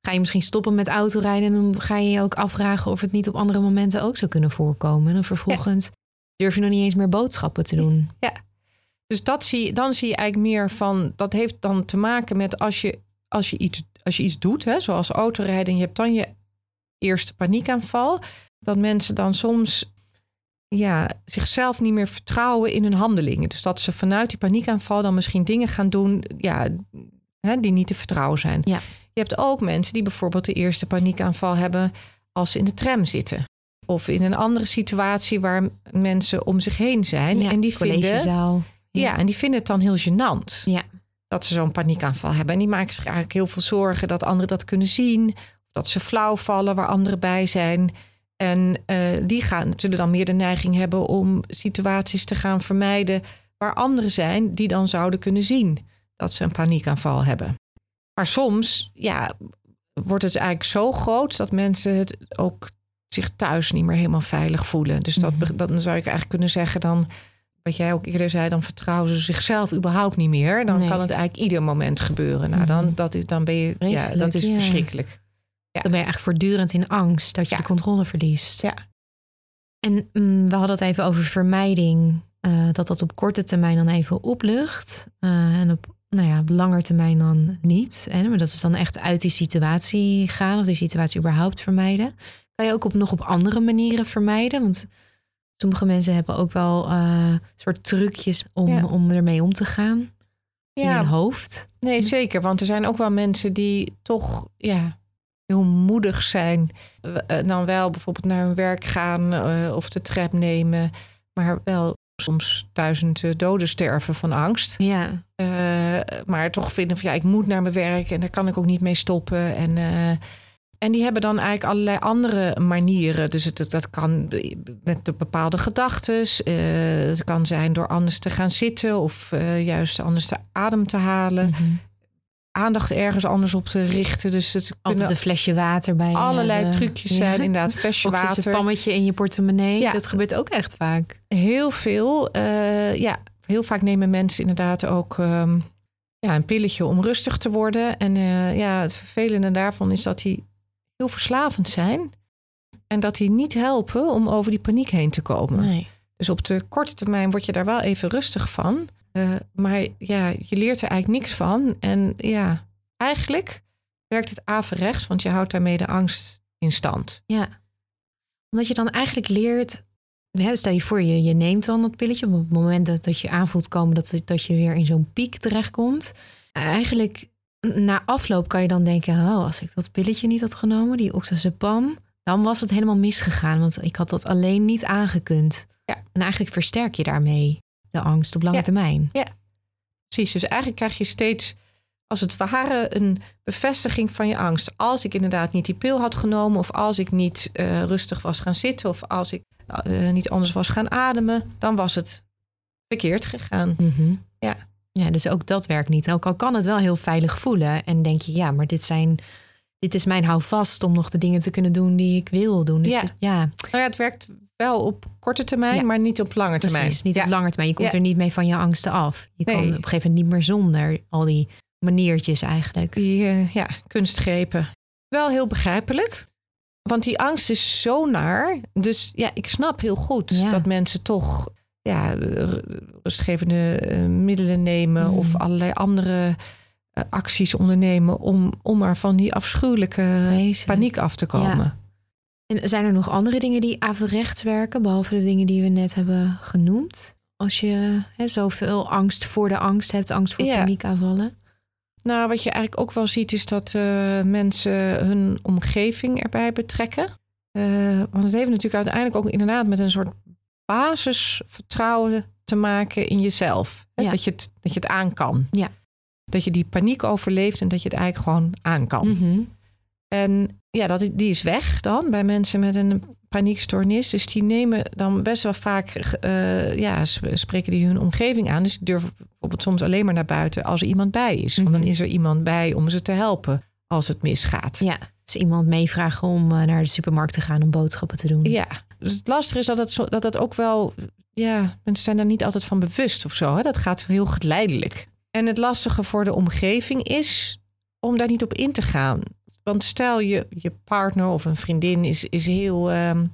ga je misschien stoppen met autorijden. En dan ga je je ook afvragen of het niet op andere momenten ook zou kunnen voorkomen. En dan vervolgens durf je nog niet eens meer boodschappen te doen. Ja, dus dat zie, dan zie je eigenlijk meer van, dat heeft dan te maken met als je, als je, iets, als je iets doet, hè, zoals autorijden, en je hebt dan je eerste paniekaanval, dat mensen dan soms ja, zichzelf niet meer vertrouwen in hun handelingen. Dus dat ze vanuit die paniekaanval dan misschien dingen gaan doen ja, hè, die niet te vertrouwen zijn. Ja. Je hebt ook mensen die bijvoorbeeld de eerste paniekaanval hebben als ze in de tram zitten. Of in een andere situatie waar mensen om zich heen zijn. en die vinden. Ja. ja, en die vinden het dan heel gênant. Ja. Dat ze zo'n paniekaanval hebben. En die maken zich eigenlijk heel veel zorgen dat anderen dat kunnen zien. Of dat ze flauw vallen waar anderen bij zijn. En uh, die gaan, zullen dan meer de neiging hebben om situaties te gaan vermijden waar anderen zijn die dan zouden kunnen zien dat ze een paniekaanval hebben. Maar soms, ja, wordt het eigenlijk zo groot dat mensen het ook zich thuis niet meer helemaal veilig voelen. Dus dat, mhm. dan zou ik eigenlijk kunnen zeggen dan, wat jij ook eerder zei, dan vertrouwen ze zichzelf überhaupt niet meer. Dan kan het eigenlijk ieder moment gebeuren. Nou, dan, mhm. dat is, dan ben je, ja, dat is verschrikkelijk. Dan ben je echt voortdurend in angst dat je de controle verliest. Ja. En mm, we hadden het even over vermijding. Uh, dat dat op korte termijn dan even oplucht. Uh, en op nou ja, op lange termijn dan niet. Hè? Maar dat is dan echt uit die situatie gaan. Of die situatie überhaupt vermijden. Kan je ook op, nog op andere manieren vermijden? Want sommige mensen hebben ook wel uh, soort trucjes om, om ermee om te gaan. Ja. In hun hoofd. Nee, zeker. Want er zijn ook wel mensen die toch ja, heel moedig zijn. Eh, dan wel bijvoorbeeld naar hun werk gaan uh, of de trap nemen. Maar wel soms duizend doden sterven van angst. Ja. Uh, maar toch vinden van ja, ik moet naar mijn werk en daar kan ik ook niet mee stoppen. En, en die hebben dan eigenlijk allerlei andere manieren. Dus het, dat kan met bepaalde gedachten. het kan zijn door anders te gaan zitten of juist anders de adem te halen. Mm aandacht ergens anders op te richten. Dus het altijd een flesje water bij. Allerlei trucjes zijn inderdaad (laughs) flesje water. Een pammetje in je portemonnee. Ja. Dat gebeurt ook echt vaak. Heel veel. Uh, ja, heel vaak nemen mensen inderdaad ook um, ja, een pilletje om rustig te worden. En uh, ja, het vervelende daarvan is dat die heel verslavend zijn. En dat die niet helpen om over die paniek heen te komen. Nee. Dus op de korte termijn word je daar wel even rustig van. Uh, maar ja, je leert er eigenlijk niks van. En ja, eigenlijk werkt het averechts, want je houdt daarmee de angst in stand. Ja, omdat je dan eigenlijk leert. Stel je voor, je, je neemt dan dat pilletje. Op het moment dat, dat je aanvoelt komen dat, dat je weer in zo'n piek terechtkomt. Eigenlijk na afloop kan je dan denken: oh, als ik dat pilletje niet had genomen, die oxazepam, dan was het helemaal misgegaan. Want ik had dat alleen niet aangekund. Ja. En eigenlijk versterk je daarmee de angst op lange Ja. termijn. Ja, precies. Dus eigenlijk krijg je steeds als het ware een bevestiging van je angst. Als ik inderdaad niet die pil had genomen, of als ik niet eh, rustig was gaan zitten, of als ik eh, niet anders was gaan ademen, dan was het verkeerd gegaan. Mhm. Ja. Ja, dus ook dat werkt niet. Ook al kan het wel heel veilig voelen. En denk je, ja, maar dit, zijn, dit is mijn houvast om nog de dingen te kunnen doen die ik wil doen. Dus Ja. ja, ja Nou ja, het werkt wel op korte termijn, Ja. maar niet op lange termijn. precies. Niet ja. op lange termijn. Je komt Ja. er niet mee van je angsten af. Je kan Nee. op een gegeven moment niet meer zonder al die maniertjes eigenlijk. Die eh, ja, kunstgrepen. Wel heel begrijpelijk. Want die angst is zo naar. Dus ja, ik snap heel goed dat mensen toch ja, rustgevende eh, middelen nemen Mm. of allerlei andere eh, acties ondernemen om, om maar van die afschuwelijke Wezen. paniek af te komen. En zijn er nog andere dingen die averechts werken, behalve de dingen die we net hebben genoemd? Als je hè, zoveel angst voor de angst hebt, angst voor Ja. paniekaanvallen. Nou, wat je eigenlijk ook wel ziet, is dat eh, mensen hun omgeving erbij betrekken. Eh, want het heeft natuurlijk uiteindelijk ook inderdaad met een soort basisvertrouwen te maken in jezelf. Hè? Ja. Dat, je het, dat je het aan kan. Ja. Dat je die paniek overleeft en dat je het eigenlijk gewoon aan kan. Mhm. En ja, dat, die is weg dan bij mensen met een paniekstoornis. Dus die nemen dan best wel vaak, eh, ja, sp- spreken die hun omgeving aan. Dus die durven bijvoorbeeld soms alleen maar naar buiten als er iemand bij is. Want dan Mhm. is er iemand bij om ze te helpen als het misgaat. Ja, dus iemand meevragen om eh, naar de supermarkt te gaan om boodschappen te doen. Ja, dus het lastige is dat het, zo, dat het ook wel... Ja, mensen zijn daar niet altijd van bewust of zo. Hè? Dat gaat heel geleidelijk. En het lastige voor de omgeving is om daar niet op in te gaan. Want stel je, je partner of een vriendin is, is heel... ehm,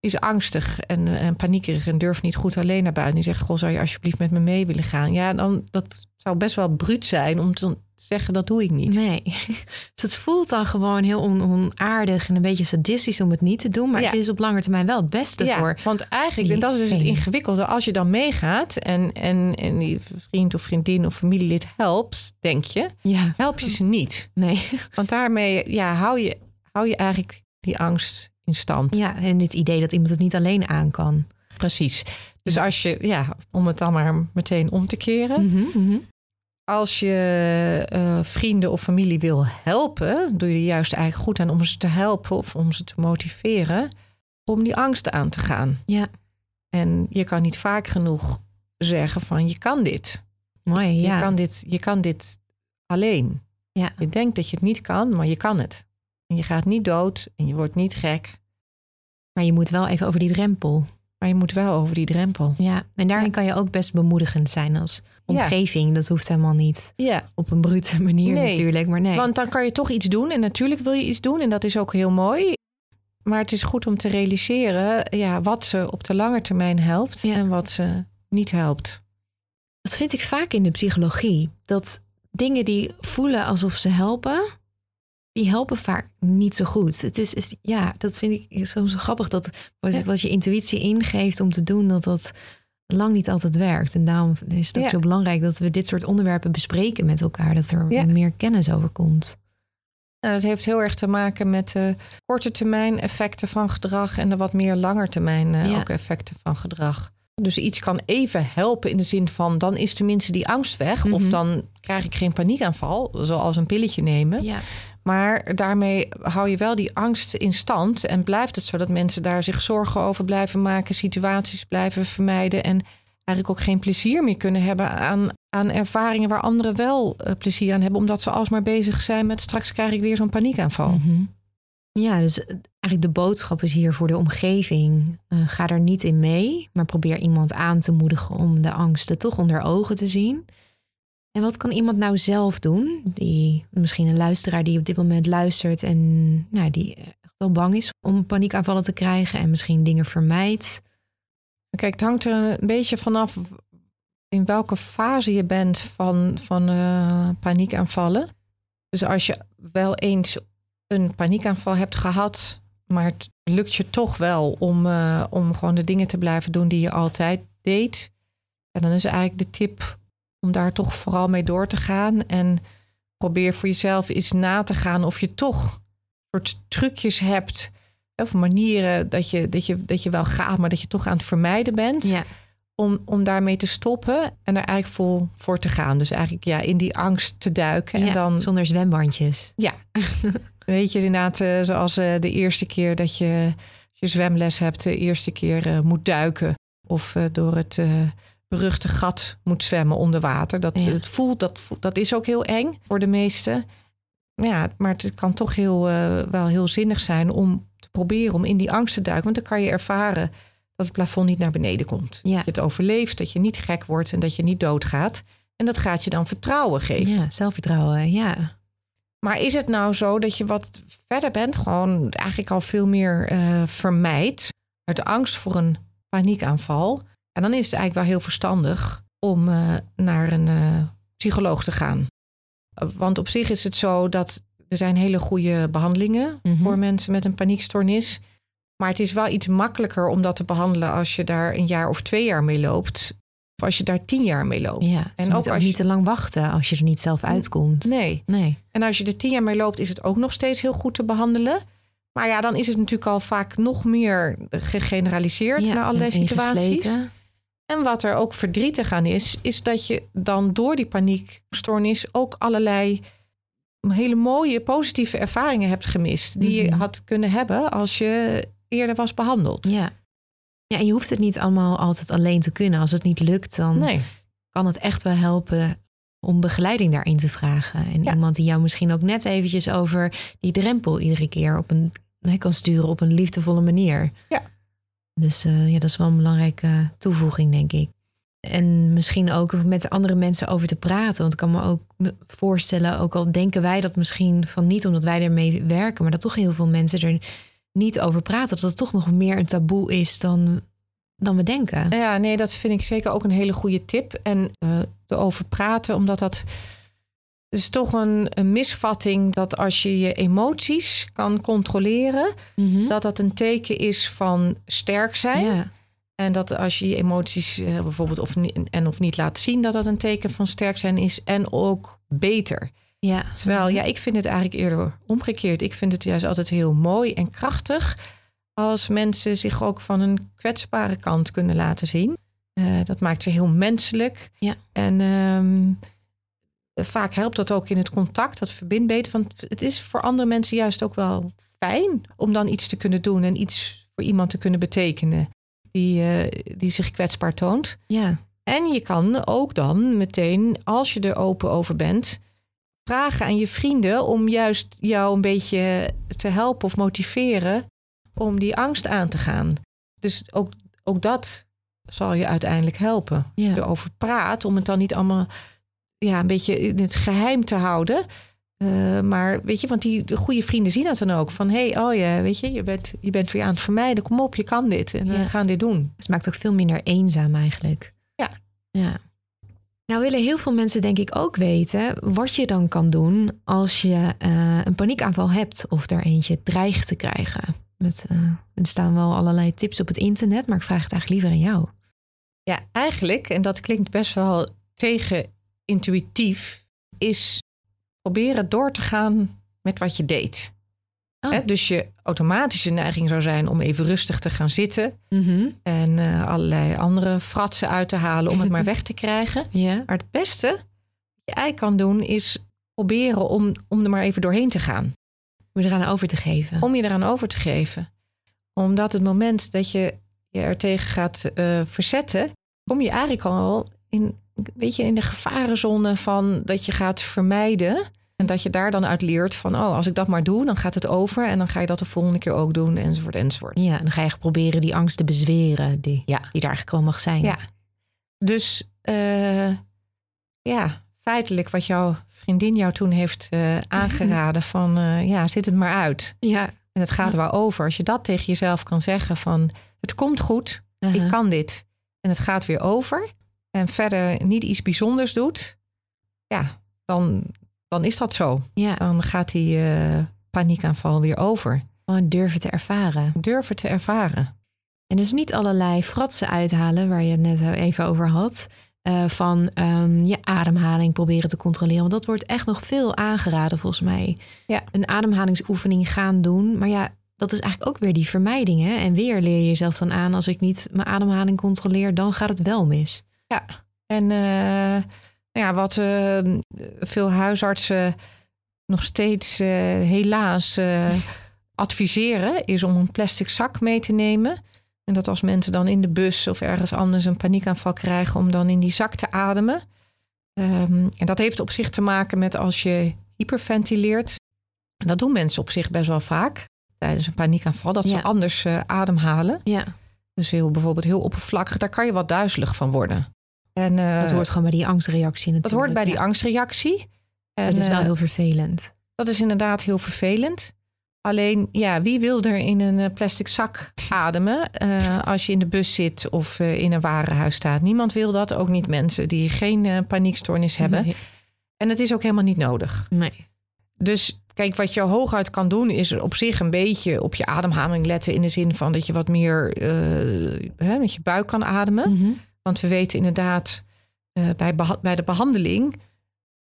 is angstig en, en paniekerig en durft niet goed alleen naar buiten. Die zegt, goh, zou je alsjeblieft met me mee willen gaan? Ja, dan dat zou best wel bruut zijn om te zeggen, dat doe ik niet. Nee, (laughs) dus het voelt dan gewoon heel on- onaardig en een beetje sadistisch om het niet te doen. Maar Ja. het is op lange termijn wel het beste ja, voor. want eigenlijk, en dat is dus het ingewikkelde, als je dan meegaat en, en, en die vriend of vriendin of familielid helpt, denk je, Ja, help je ze niet. nee. (laughs) Want daarmee ja, hou, je, hou je eigenlijk die angst in stand. Ja, en het idee dat iemand het niet alleen aan kan. Precies. Dus als je, ja, om het dan maar meteen om te keren. Mhm, mhm. Als je eh, vrienden of familie wil helpen, doe je juist eigenlijk goed aan om ze te helpen of om ze te motiveren om die angst aan te gaan. Ja, En je kan niet vaak genoeg zeggen van je kan dit. mooi. Ja. Je, kan dit je kan dit alleen. Ja. Je denkt dat je het niet kan, maar je kan het. En je gaat niet dood en je wordt niet gek. Maar je moet wel even over die drempel. Maar je moet wel over die drempel. Ja, en daarin Ja. kan je ook best bemoedigend zijn als Ja. omgeving. Dat hoeft helemaal niet Ja, op een brute (laughs) manier Nee, natuurlijk. Maar nee. want dan kan je toch iets doen. En natuurlijk wil je iets doen en dat is ook heel mooi. Maar het is goed om te realiseren ja, wat ze op de lange termijn helpt en wat ze niet helpt. Dat vind ik vaak in de psychologie. Dat dingen die voelen alsof ze helpen, die helpen vaak niet zo goed. Het is, is- ja, dat vind ik soms zo grappig dat wat, Ja. wat je intuïtie ingeeft om te doen, dat dat lang niet altijd werkt. En daarom is het ook Ja. zo belangrijk dat we dit soort onderwerpen bespreken met elkaar, dat er Ja. meer kennis over komt. Nou, dat heeft heel erg te maken met de korte termijn effecten van gedrag en de wat meer langer termijn eh, ook effecten van gedrag. Dus iets kan even helpen in de zin van dan is tenminste die angst weg. Of Mhm. dan krijg ik geen paniekaanval, zoals een pilletje nemen. Ja, Maar daarmee hou je wel die angst in stand. En blijft het zo dat mensen daar zich zorgen over blijven maken, situaties blijven vermijden. En eigenlijk ook geen plezier meer kunnen hebben aan, aan ervaringen waar anderen wel eh, plezier aan hebben. Omdat ze alsmaar bezig zijn met straks krijg ik weer zo'n paniekaanval. Mhm. Ja, dus eigenlijk de boodschap is hier voor de omgeving. eh, ga er niet in mee, maar probeer iemand aan te moedigen om de angsten toch onder ogen te zien. En wat kan iemand nou zelf doen? Die, misschien een luisteraar die op dit moment luistert en nou, die echt wel bang is om paniekaanvallen te krijgen en misschien dingen vermijdt. Kijk, het hangt er een beetje vanaf in welke fase je bent van, van uh, paniekaanvallen. Dus als je wel eens een paniekaanval hebt gehad, maar het lukt je toch wel om, uh, om gewoon de dingen te blijven doen die je altijd deed. En dan is eigenlijk de tip om daar toch vooral mee door te gaan. En probeer voor jezelf eens na te gaan of je toch soort trucjes hebt. Of manieren dat je, dat, je, dat je wel gaat, maar dat je toch aan het vermijden bent. Ja. Om, om daarmee te stoppen en er eigenlijk vol voor te gaan. Dus eigenlijk ja, in die angst te duiken. Ja, en dan, zonder zwembandjes. Ja, (laughs) weet je inderdaad, uh, zoals uh, de eerste keer dat je, je zwemles hebt, de eerste keer uh, moet duiken. Of door het beruchte gat moet zwemmen onder water. Dat ja. het voelt, dat, dat is ook heel eng voor de meesten. Ja, maar het kan toch heel, wel heel zinnig zijn om te proberen om in die angst te duiken. Want dan kan je ervaren dat het plafond niet naar beneden komt. Ja. Dat je het overleeft, dat je niet gek wordt en dat je niet doodgaat. En dat gaat je dan vertrouwen geven. Ja, zelfvertrouwen, ja. Maar is het nou zo dat je wat verder bent, gewoon eigenlijk al veel meer uh, vermijdt uit angst voor een paniekaanval? En dan is het eigenlijk wel heel verstandig om uh, naar een uh, psycholoog te gaan. Want op zich is het zo dat er zijn hele goede behandelingen Mhm. mm -hmm. voor mensen met een paniekstoornis. Maar het is wel iets makkelijker om dat te behandelen als je daar een jaar of twee jaar mee loopt. Of als je daar tien jaar mee loopt. Ja, en ook, ook als niet te lang wachten als je er niet zelf uitkomt. Nee. nee. En als je er tien jaar mee loopt, is het ook nog steeds heel goed te behandelen. Maar ja, dan is het natuurlijk al vaak nog meer gegeneraliseerd ja, naar allerlei situaties. En wat er ook verdrietig aan is, is dat je dan door die paniekstoornis ook allerlei hele mooie positieve ervaringen hebt gemist. Die Mhm. je had kunnen hebben als je eerder was behandeld. Ja. Ja, en je hoeft het niet allemaal altijd alleen te kunnen. Als het niet lukt, dan Nee. kan het echt wel helpen om begeleiding daarin te vragen. En Ja. iemand die jou misschien ook net eventjes over die drempel iedere keer op een, kan sturen op een liefdevolle manier. Ja. Dus eh, ja, dat is wel een belangrijke toevoeging, denk ik. En misschien ook met andere mensen over te praten. Want ik kan me ook voorstellen, ook al denken wij dat misschien van niet omdat wij ermee werken, maar dat toch heel veel mensen er niet over praten. Dat het toch nog meer een taboe is dan, dan we denken. Ja, nee, dat vind ik zeker ook een hele goede tip. En uh, erover praten, omdat dat. Het is toch een, een, misvatting dat als je je emoties kan controleren, Mhm. dat dat een teken is van sterk zijn. Ja. En dat als je je emoties uh, bijvoorbeeld of, en of niet laat zien, dat dat een teken van sterk zijn is en ook beter. Ja. Terwijl, ja, ik vind het eigenlijk eerder omgekeerd. Ik vind het juist altijd heel mooi en krachtig als mensen zich ook van een kwetsbare kant kunnen laten zien. Uh, dat maakt ze heel menselijk. Ja. En um, vaak helpt dat ook in het contact, dat verbindt beter. Want het is voor andere mensen juist ook wel fijn om dan iets te kunnen doen en iets voor iemand te kunnen betekenen die, uh, die zich kwetsbaar toont. Ja. En je kan ook dan meteen, als je er open over bent, vragen aan je vrienden om juist jou een beetje te helpen of motiveren om die angst aan te gaan. Dus ook, ook dat zal je uiteindelijk helpen. Ja. Erover praat, om het dan niet allemaal ja, een beetje in het geheim te houden. Uh, maar weet je, want die de goede vrienden zien dat dan ook. Van hé, hey, oh ja, weet je, je bent, je bent weer aan het vermijden. Kom op, je kan dit. En we Ja. gaan dit doen. Het maakt ook veel minder eenzaam eigenlijk. Ja. Ja. Nou willen heel veel mensen denk ik ook weten wat je dan kan doen als je uh, een paniekaanval hebt of er eentje dreigt te krijgen. Met, uh, er staan wel allerlei tips op het internet, maar ik vraag het eigenlijk liever aan jou. Ja, eigenlijk, en dat klinkt best wel tegenintuïtief, is proberen door te gaan met wat je deed. Oh. Dus je automatische neiging zou zijn om even rustig te gaan zitten Mm -hmm. en uh, allerlei andere fratsen uit te halen om het maar (laughs) weg te krijgen. Ja. Maar het beste wat je eigenlijk kan doen is proberen om, om er maar even doorheen te gaan. Om je eraan over te geven. Om je eraan over te geven. Omdat het moment dat je je er tegen gaat uh, verzetten, kom je eigenlijk al in, weet je, in de gevarenzone van dat je gaat vermijden. En dat je daar dan uit leert van, oh, als ik dat maar doe, dan gaat het over. En dan ga je dat de volgende keer ook doen, enzovoort, enzovoort. Ja, dan ga je proberen die angst te bezweren, die, ja. die daar eigenlijk wel mag zijn. Ja. Dus, uh, ja, feitelijk wat jouw vriendin jou toen heeft uh, (laughs) aangeraden van uh, ja, zit het maar uit. Ja. En het gaat waar over. Als je dat tegen jezelf kan zeggen van het komt goed, -huh. ik kan dit. En het gaat weer over. En verder niet iets bijzonders doet. Ja, dan, dan is dat zo. Ja. Dan gaat die paniekaanval weer over. Gewoon durven te ervaren. Durven te ervaren. En dus niet allerlei fratsen uithalen, waar je het net even over had. Uh, van um, je ademhaling proberen te controleren. Want dat wordt echt nog veel aangeraden volgens mij. Ja. Een ademhalingsoefening gaan doen. Maar ja, dat is eigenlijk ook weer die vermijding. Hè? En weer leer je jezelf dan aan... als ik niet mijn ademhaling controleer, dan gaat het wel mis. Ja, en uh, ja, wat uh, veel huisartsen nog steeds helaas adviseren... is om een plastic zak mee te nemen... En dat als mensen dan in de bus of ergens anders een paniekaanval krijgen, om dan in die zak te ademen. Um, en dat heeft op zich te maken met als je hyperventileert. En dat doen mensen op zich best wel vaak tijdens een paniekaanval, dat Ja. ze anders uh, ademhalen. Ja, Dus heel, bijvoorbeeld heel oppervlakkig, daar kan je wat duizelig van worden. En, uh, dat hoort gewoon bij die angstreactie natuurlijk. dat hoort bij die angstreactie. En, Het is wel uh, heel vervelend. Dat is inderdaad heel vervelend. Alleen, ja, wie wil er in een eh, plastic zak ademen uh, als je in de bus zit of uh, in een warenhuis staat? Niemand wil dat, ook niet mensen die geen uh, paniekstoornis hebben. Nee. En het is ook helemaal niet nodig. nee. Dus kijk, wat je hooguit kan doen, is op zich een beetje op je ademhaling letten. In de zin van dat je wat meer hè, met je buik kan ademen. Mhm. Want we weten inderdaad, eh, bij, bij de behandeling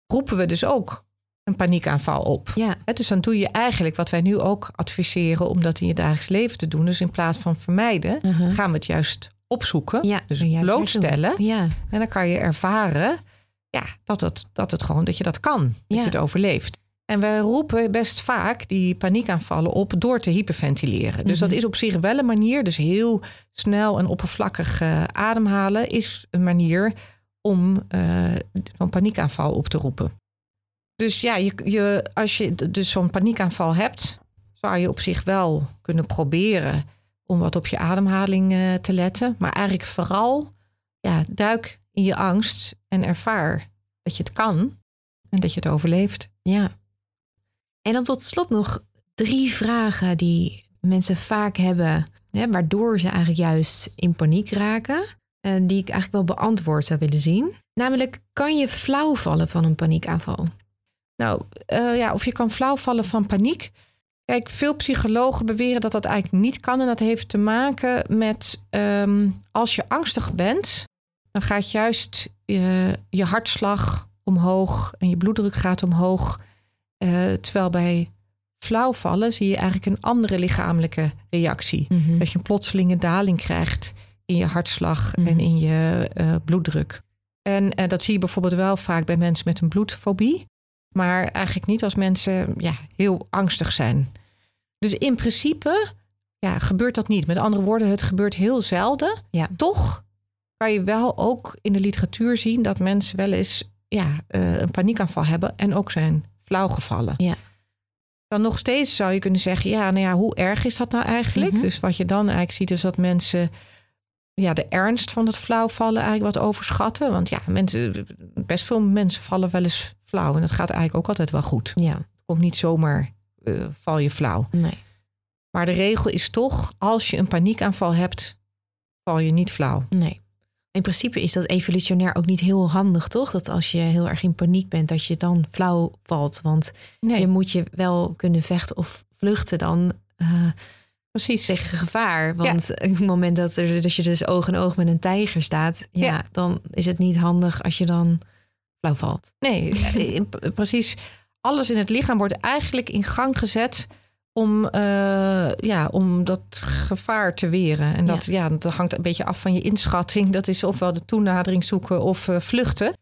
roepen we dus ook een paniekaanval op. Ja, dus dan doe je eigenlijk wat wij nu ook adviseren om dat in je dagelijks leven te doen. Dus in plaats van vermijden, uh-huh. gaan we het juist opzoeken. ja. Dus blootstellen. Ja, En dan kan je ervaren ja, dat, het, dat het gewoon dat je dat kan. Dat je het overleeft. En we roepen best vaak die paniekaanvallen op door te hyperventileren. Dus dat Mhm. is op zich wel een manier. Dus heel snel en oppervlakkig eh, ademhalen is een manier om eh, zo'n paniekaanval op te roepen. Dus ja, je, je, als je dus zo'n paniekaanval hebt, zou je op zich wel kunnen proberen om wat op je ademhaling eh, te letten. Maar eigenlijk vooral ja, duik in je angst en ervaar dat je het kan en dat je het overleeft. ja. En dan tot slot nog drie vragen die mensen vaak hebben, hè, waardoor ze eigenlijk juist in paniek raken, en die ik eigenlijk wel beantwoord zou willen zien. Namelijk, kan je flauw vallen van een paniekaanval? Nou, eh, ja, of je kan flauwvallen van paniek. Kijk, veel psychologen beweren dat dat eigenlijk niet kan. En dat heeft te maken met ehm, als je angstig bent, dan gaat juist je hartslag omhoog en je bloeddruk gaat omhoog. Eh, terwijl bij flauwvallen zie je eigenlijk een andere lichamelijke reactie. Dat je een plotselinge daling krijgt in je hartslag Mhm. en in je eh, bloeddruk. En eh, dat zie je bijvoorbeeld wel vaak bij mensen met een bloedfobie. Maar eigenlijk niet als mensen ja, heel angstig zijn. Dus in principe ja, gebeurt dat niet. Met andere woorden, het gebeurt heel zelden. Ja. Toch kan je wel ook in de literatuur zien dat mensen wel eens ja, een paniekaanval hebben en ook zijn flauwgevallen. Ja. Dan nog steeds zou je kunnen zeggen, ja, nou ja, hoe erg is dat nou eigenlijk? Mhm. Dus wat je dan eigenlijk ziet is dat mensen ja, de ernst van het flauwvallen eigenlijk wat overschatten. Want ja, mensen, best veel mensen vallen wel eens flauw. En dat gaat eigenlijk ook altijd wel goed. Ja, Het komt niet zomaar, eh, val je flauw. nee. Maar de regel is toch, als je een paniekaanval hebt, val je niet flauw. Nee. In principe is dat evolutionair ook niet heel handig, toch? Dat als je heel erg in paniek bent, dat je dan flauw valt. Want Nee, je moet je wel kunnen vechten of vluchten dan eh, precies. tegen gevaar. Want op het moment dat, er, dat je dus oog in oog met een tijger staat, ja, Ja. dan is het niet handig als je dan flauw valt. Nee, eh, precies. Alles in het lichaam wordt eigenlijk in gang gezet om, eh, ja, om dat gevaar te weren. En dat, ja. dat hangt een beetje af van je inschatting. Dat is ofwel de toenadering zoeken of eh, vluchten.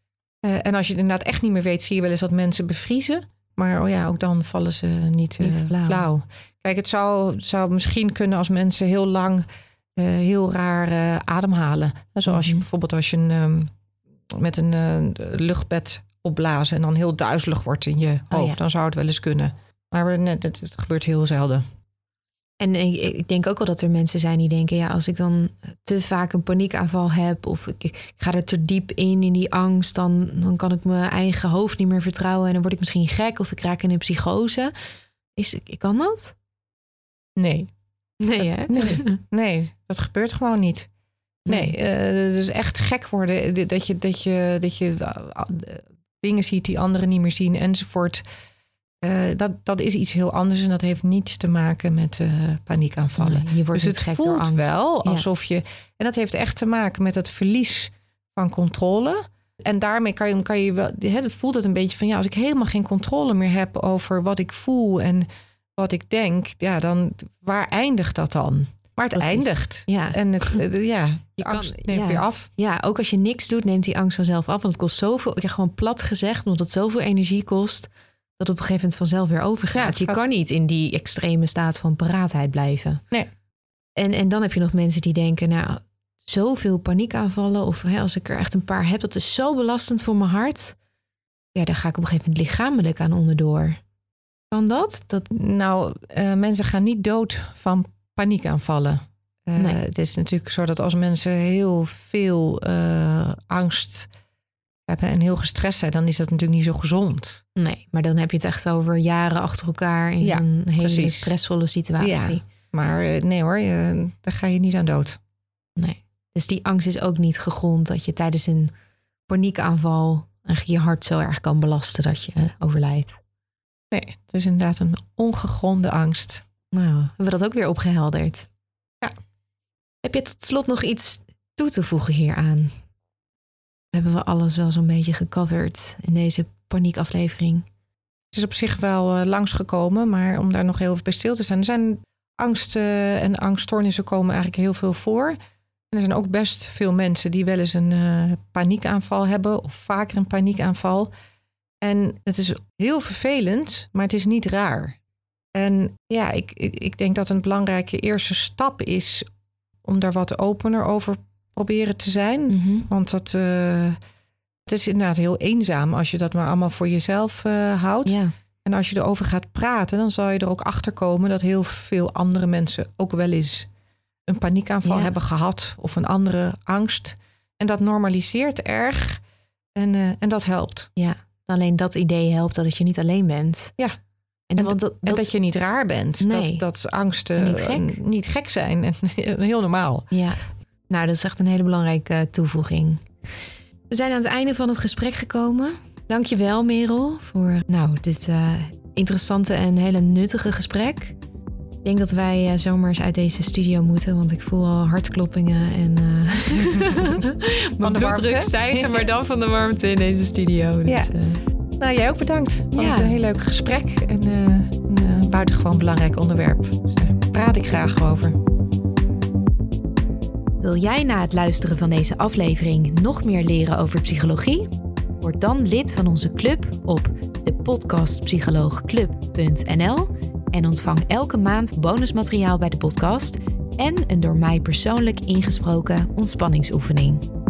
Eh, en als je het inderdaad echt niet meer weet, zie je wel eens dat mensen bevriezen. Maar oh ja, ook dan vallen ze niet, Niet flauw. flauw. Kijk, het zou, zou misschien kunnen als mensen heel lang heel raar ademhalen. Zoals je Mhm. bijvoorbeeld als je een, ehm, met een luchtbed opblazen en dan heel duizelig wordt in je Oh, hoofd. ja. Dan zou het wel eens kunnen. Maar het, het gebeurt heel zelden. En ik, denk ook wel dat er mensen zijn die denken: ja, als ik dan te vaak een paniekaanval heb, of ik, ik ga er te diep in, in die angst, dan, dan kan ik mijn eigen hoofd niet meer vertrouwen en dan word ik misschien gek of ik raak in een psychose. Is, kan dat? Nee. Nee, hè? Nee, nee dat gebeurt gewoon niet. Nee, uh, dus echt gek worden. Dat je, dat je, dat je uh, dingen ziet die anderen niet meer zien enzovoort. Uh, dat, dat is iets heel anders en dat heeft niets te maken met paniekaanvallen. Nee, je wordt dus het voelt wel alsof je. En dat heeft echt te maken met het verlies van controle. En daarmee kan je, kan je wel. Het voelt het een beetje van ja, als ik helemaal geen controle meer heb over wat ik voel en wat ik denk, ja, dan waar eindigt dat dan? Maar het eindigt. Ja. En het, ja, je kan, neemt ja. weer af. Ja, ook als je niks doet, neemt die angst vanzelf af. Want het kost zoveel, ik heb gewoon plat gezegd, omdat het zoveel energie kost, dat op een gegeven moment vanzelf weer overgaat. je kan niet in die extreme staat van paraatheid blijven. Nee. En, en dan heb je nog mensen die denken, nou, zoveel paniekaanvallen, of hè, als ik er echt een paar heb, dat is zo belastend voor mijn hart. Ja, daar ga ik op een gegeven moment lichamelijk aan onderdoor. Kan dat? dat... Nou, uh, mensen gaan niet dood van paniekaanvallen. Uh, nee. Het is natuurlijk zo dat als mensen heel veel uh, angst hebben en heel gestrest zijn, dan is dat natuurlijk niet zo gezond. Nee, maar dan heb je het echt over jaren achter elkaar in ja, een hele precies. stressvolle situatie. Ja, maar nee hoor, je, daar ga je niet aan dood. Nee. Dus die angst is ook niet gegrond dat je tijdens een paniekaanval je hart zo erg kan belasten dat je overlijdt. Nee, het is inderdaad een ongegronde angst. Nou, hebben we dat ook weer opgehelderd. Ja. Heb je tot slot nog iets toe te voegen hieraan? Hebben we alles wel zo'n beetje gecoverd in deze paniekaflevering? Het is op zich wel uh, langsgekomen, maar om daar nog heel even bij stil te staan. Er zijn angsten en angststoornissen komen eigenlijk heel veel voor. En er zijn ook best veel mensen die wel eens een uh, paniekaanval hebben of vaker een paniekaanval. En het is heel vervelend, maar het is niet raar. En ja, ik, ik, denk dat een belangrijke eerste stap is om daar wat opener over proberen te zijn. Mhm. Want dat, uh, het is inderdaad heel eenzaam als je dat maar allemaal voor jezelf uh, houdt. Ja. En als je erover gaat praten, dan zal je er ook achter komen dat heel veel andere mensen ook wel eens een paniekaanval Ja. hebben gehad of een andere angst. En dat normaliseert erg en, uh, en dat helpt. Ja, alleen dat idee helpt dat je niet alleen bent. Ja. En, dat, en dat je niet raar bent. Nee. Dat, dat angsten Niet gek. eh, niet gek zijn. En (laughs) heel normaal. Ja, nou, dat is echt een hele belangrijke eh, toevoeging. We zijn aan het einde van het gesprek gekomen. Dankjewel, Merel, voor nou, dit eh, interessante en hele nuttige gesprek. Ik denk dat wij eh, zomaar eens uit deze studio moeten, want ik voel al hartkloppingen en eh (laughs) mijn de bloeddruk stijgen, maar dan van de warmte in deze studio. Dus, Ja. Nou, jij ook bedankt. Vond Ja. het een heel leuk gesprek. En een buitengewoon belangrijk onderwerp. Dus daar praat ik graag over. Wil jij na het luisteren van deze aflevering nog meer leren over psychologie? Word dan lid van onze club op depudcastpsycholoogclub.nl en ontvang elke maand bonusmateriaal bij de podcast en een door mij persoonlijk ingesproken ontspanningsoefening.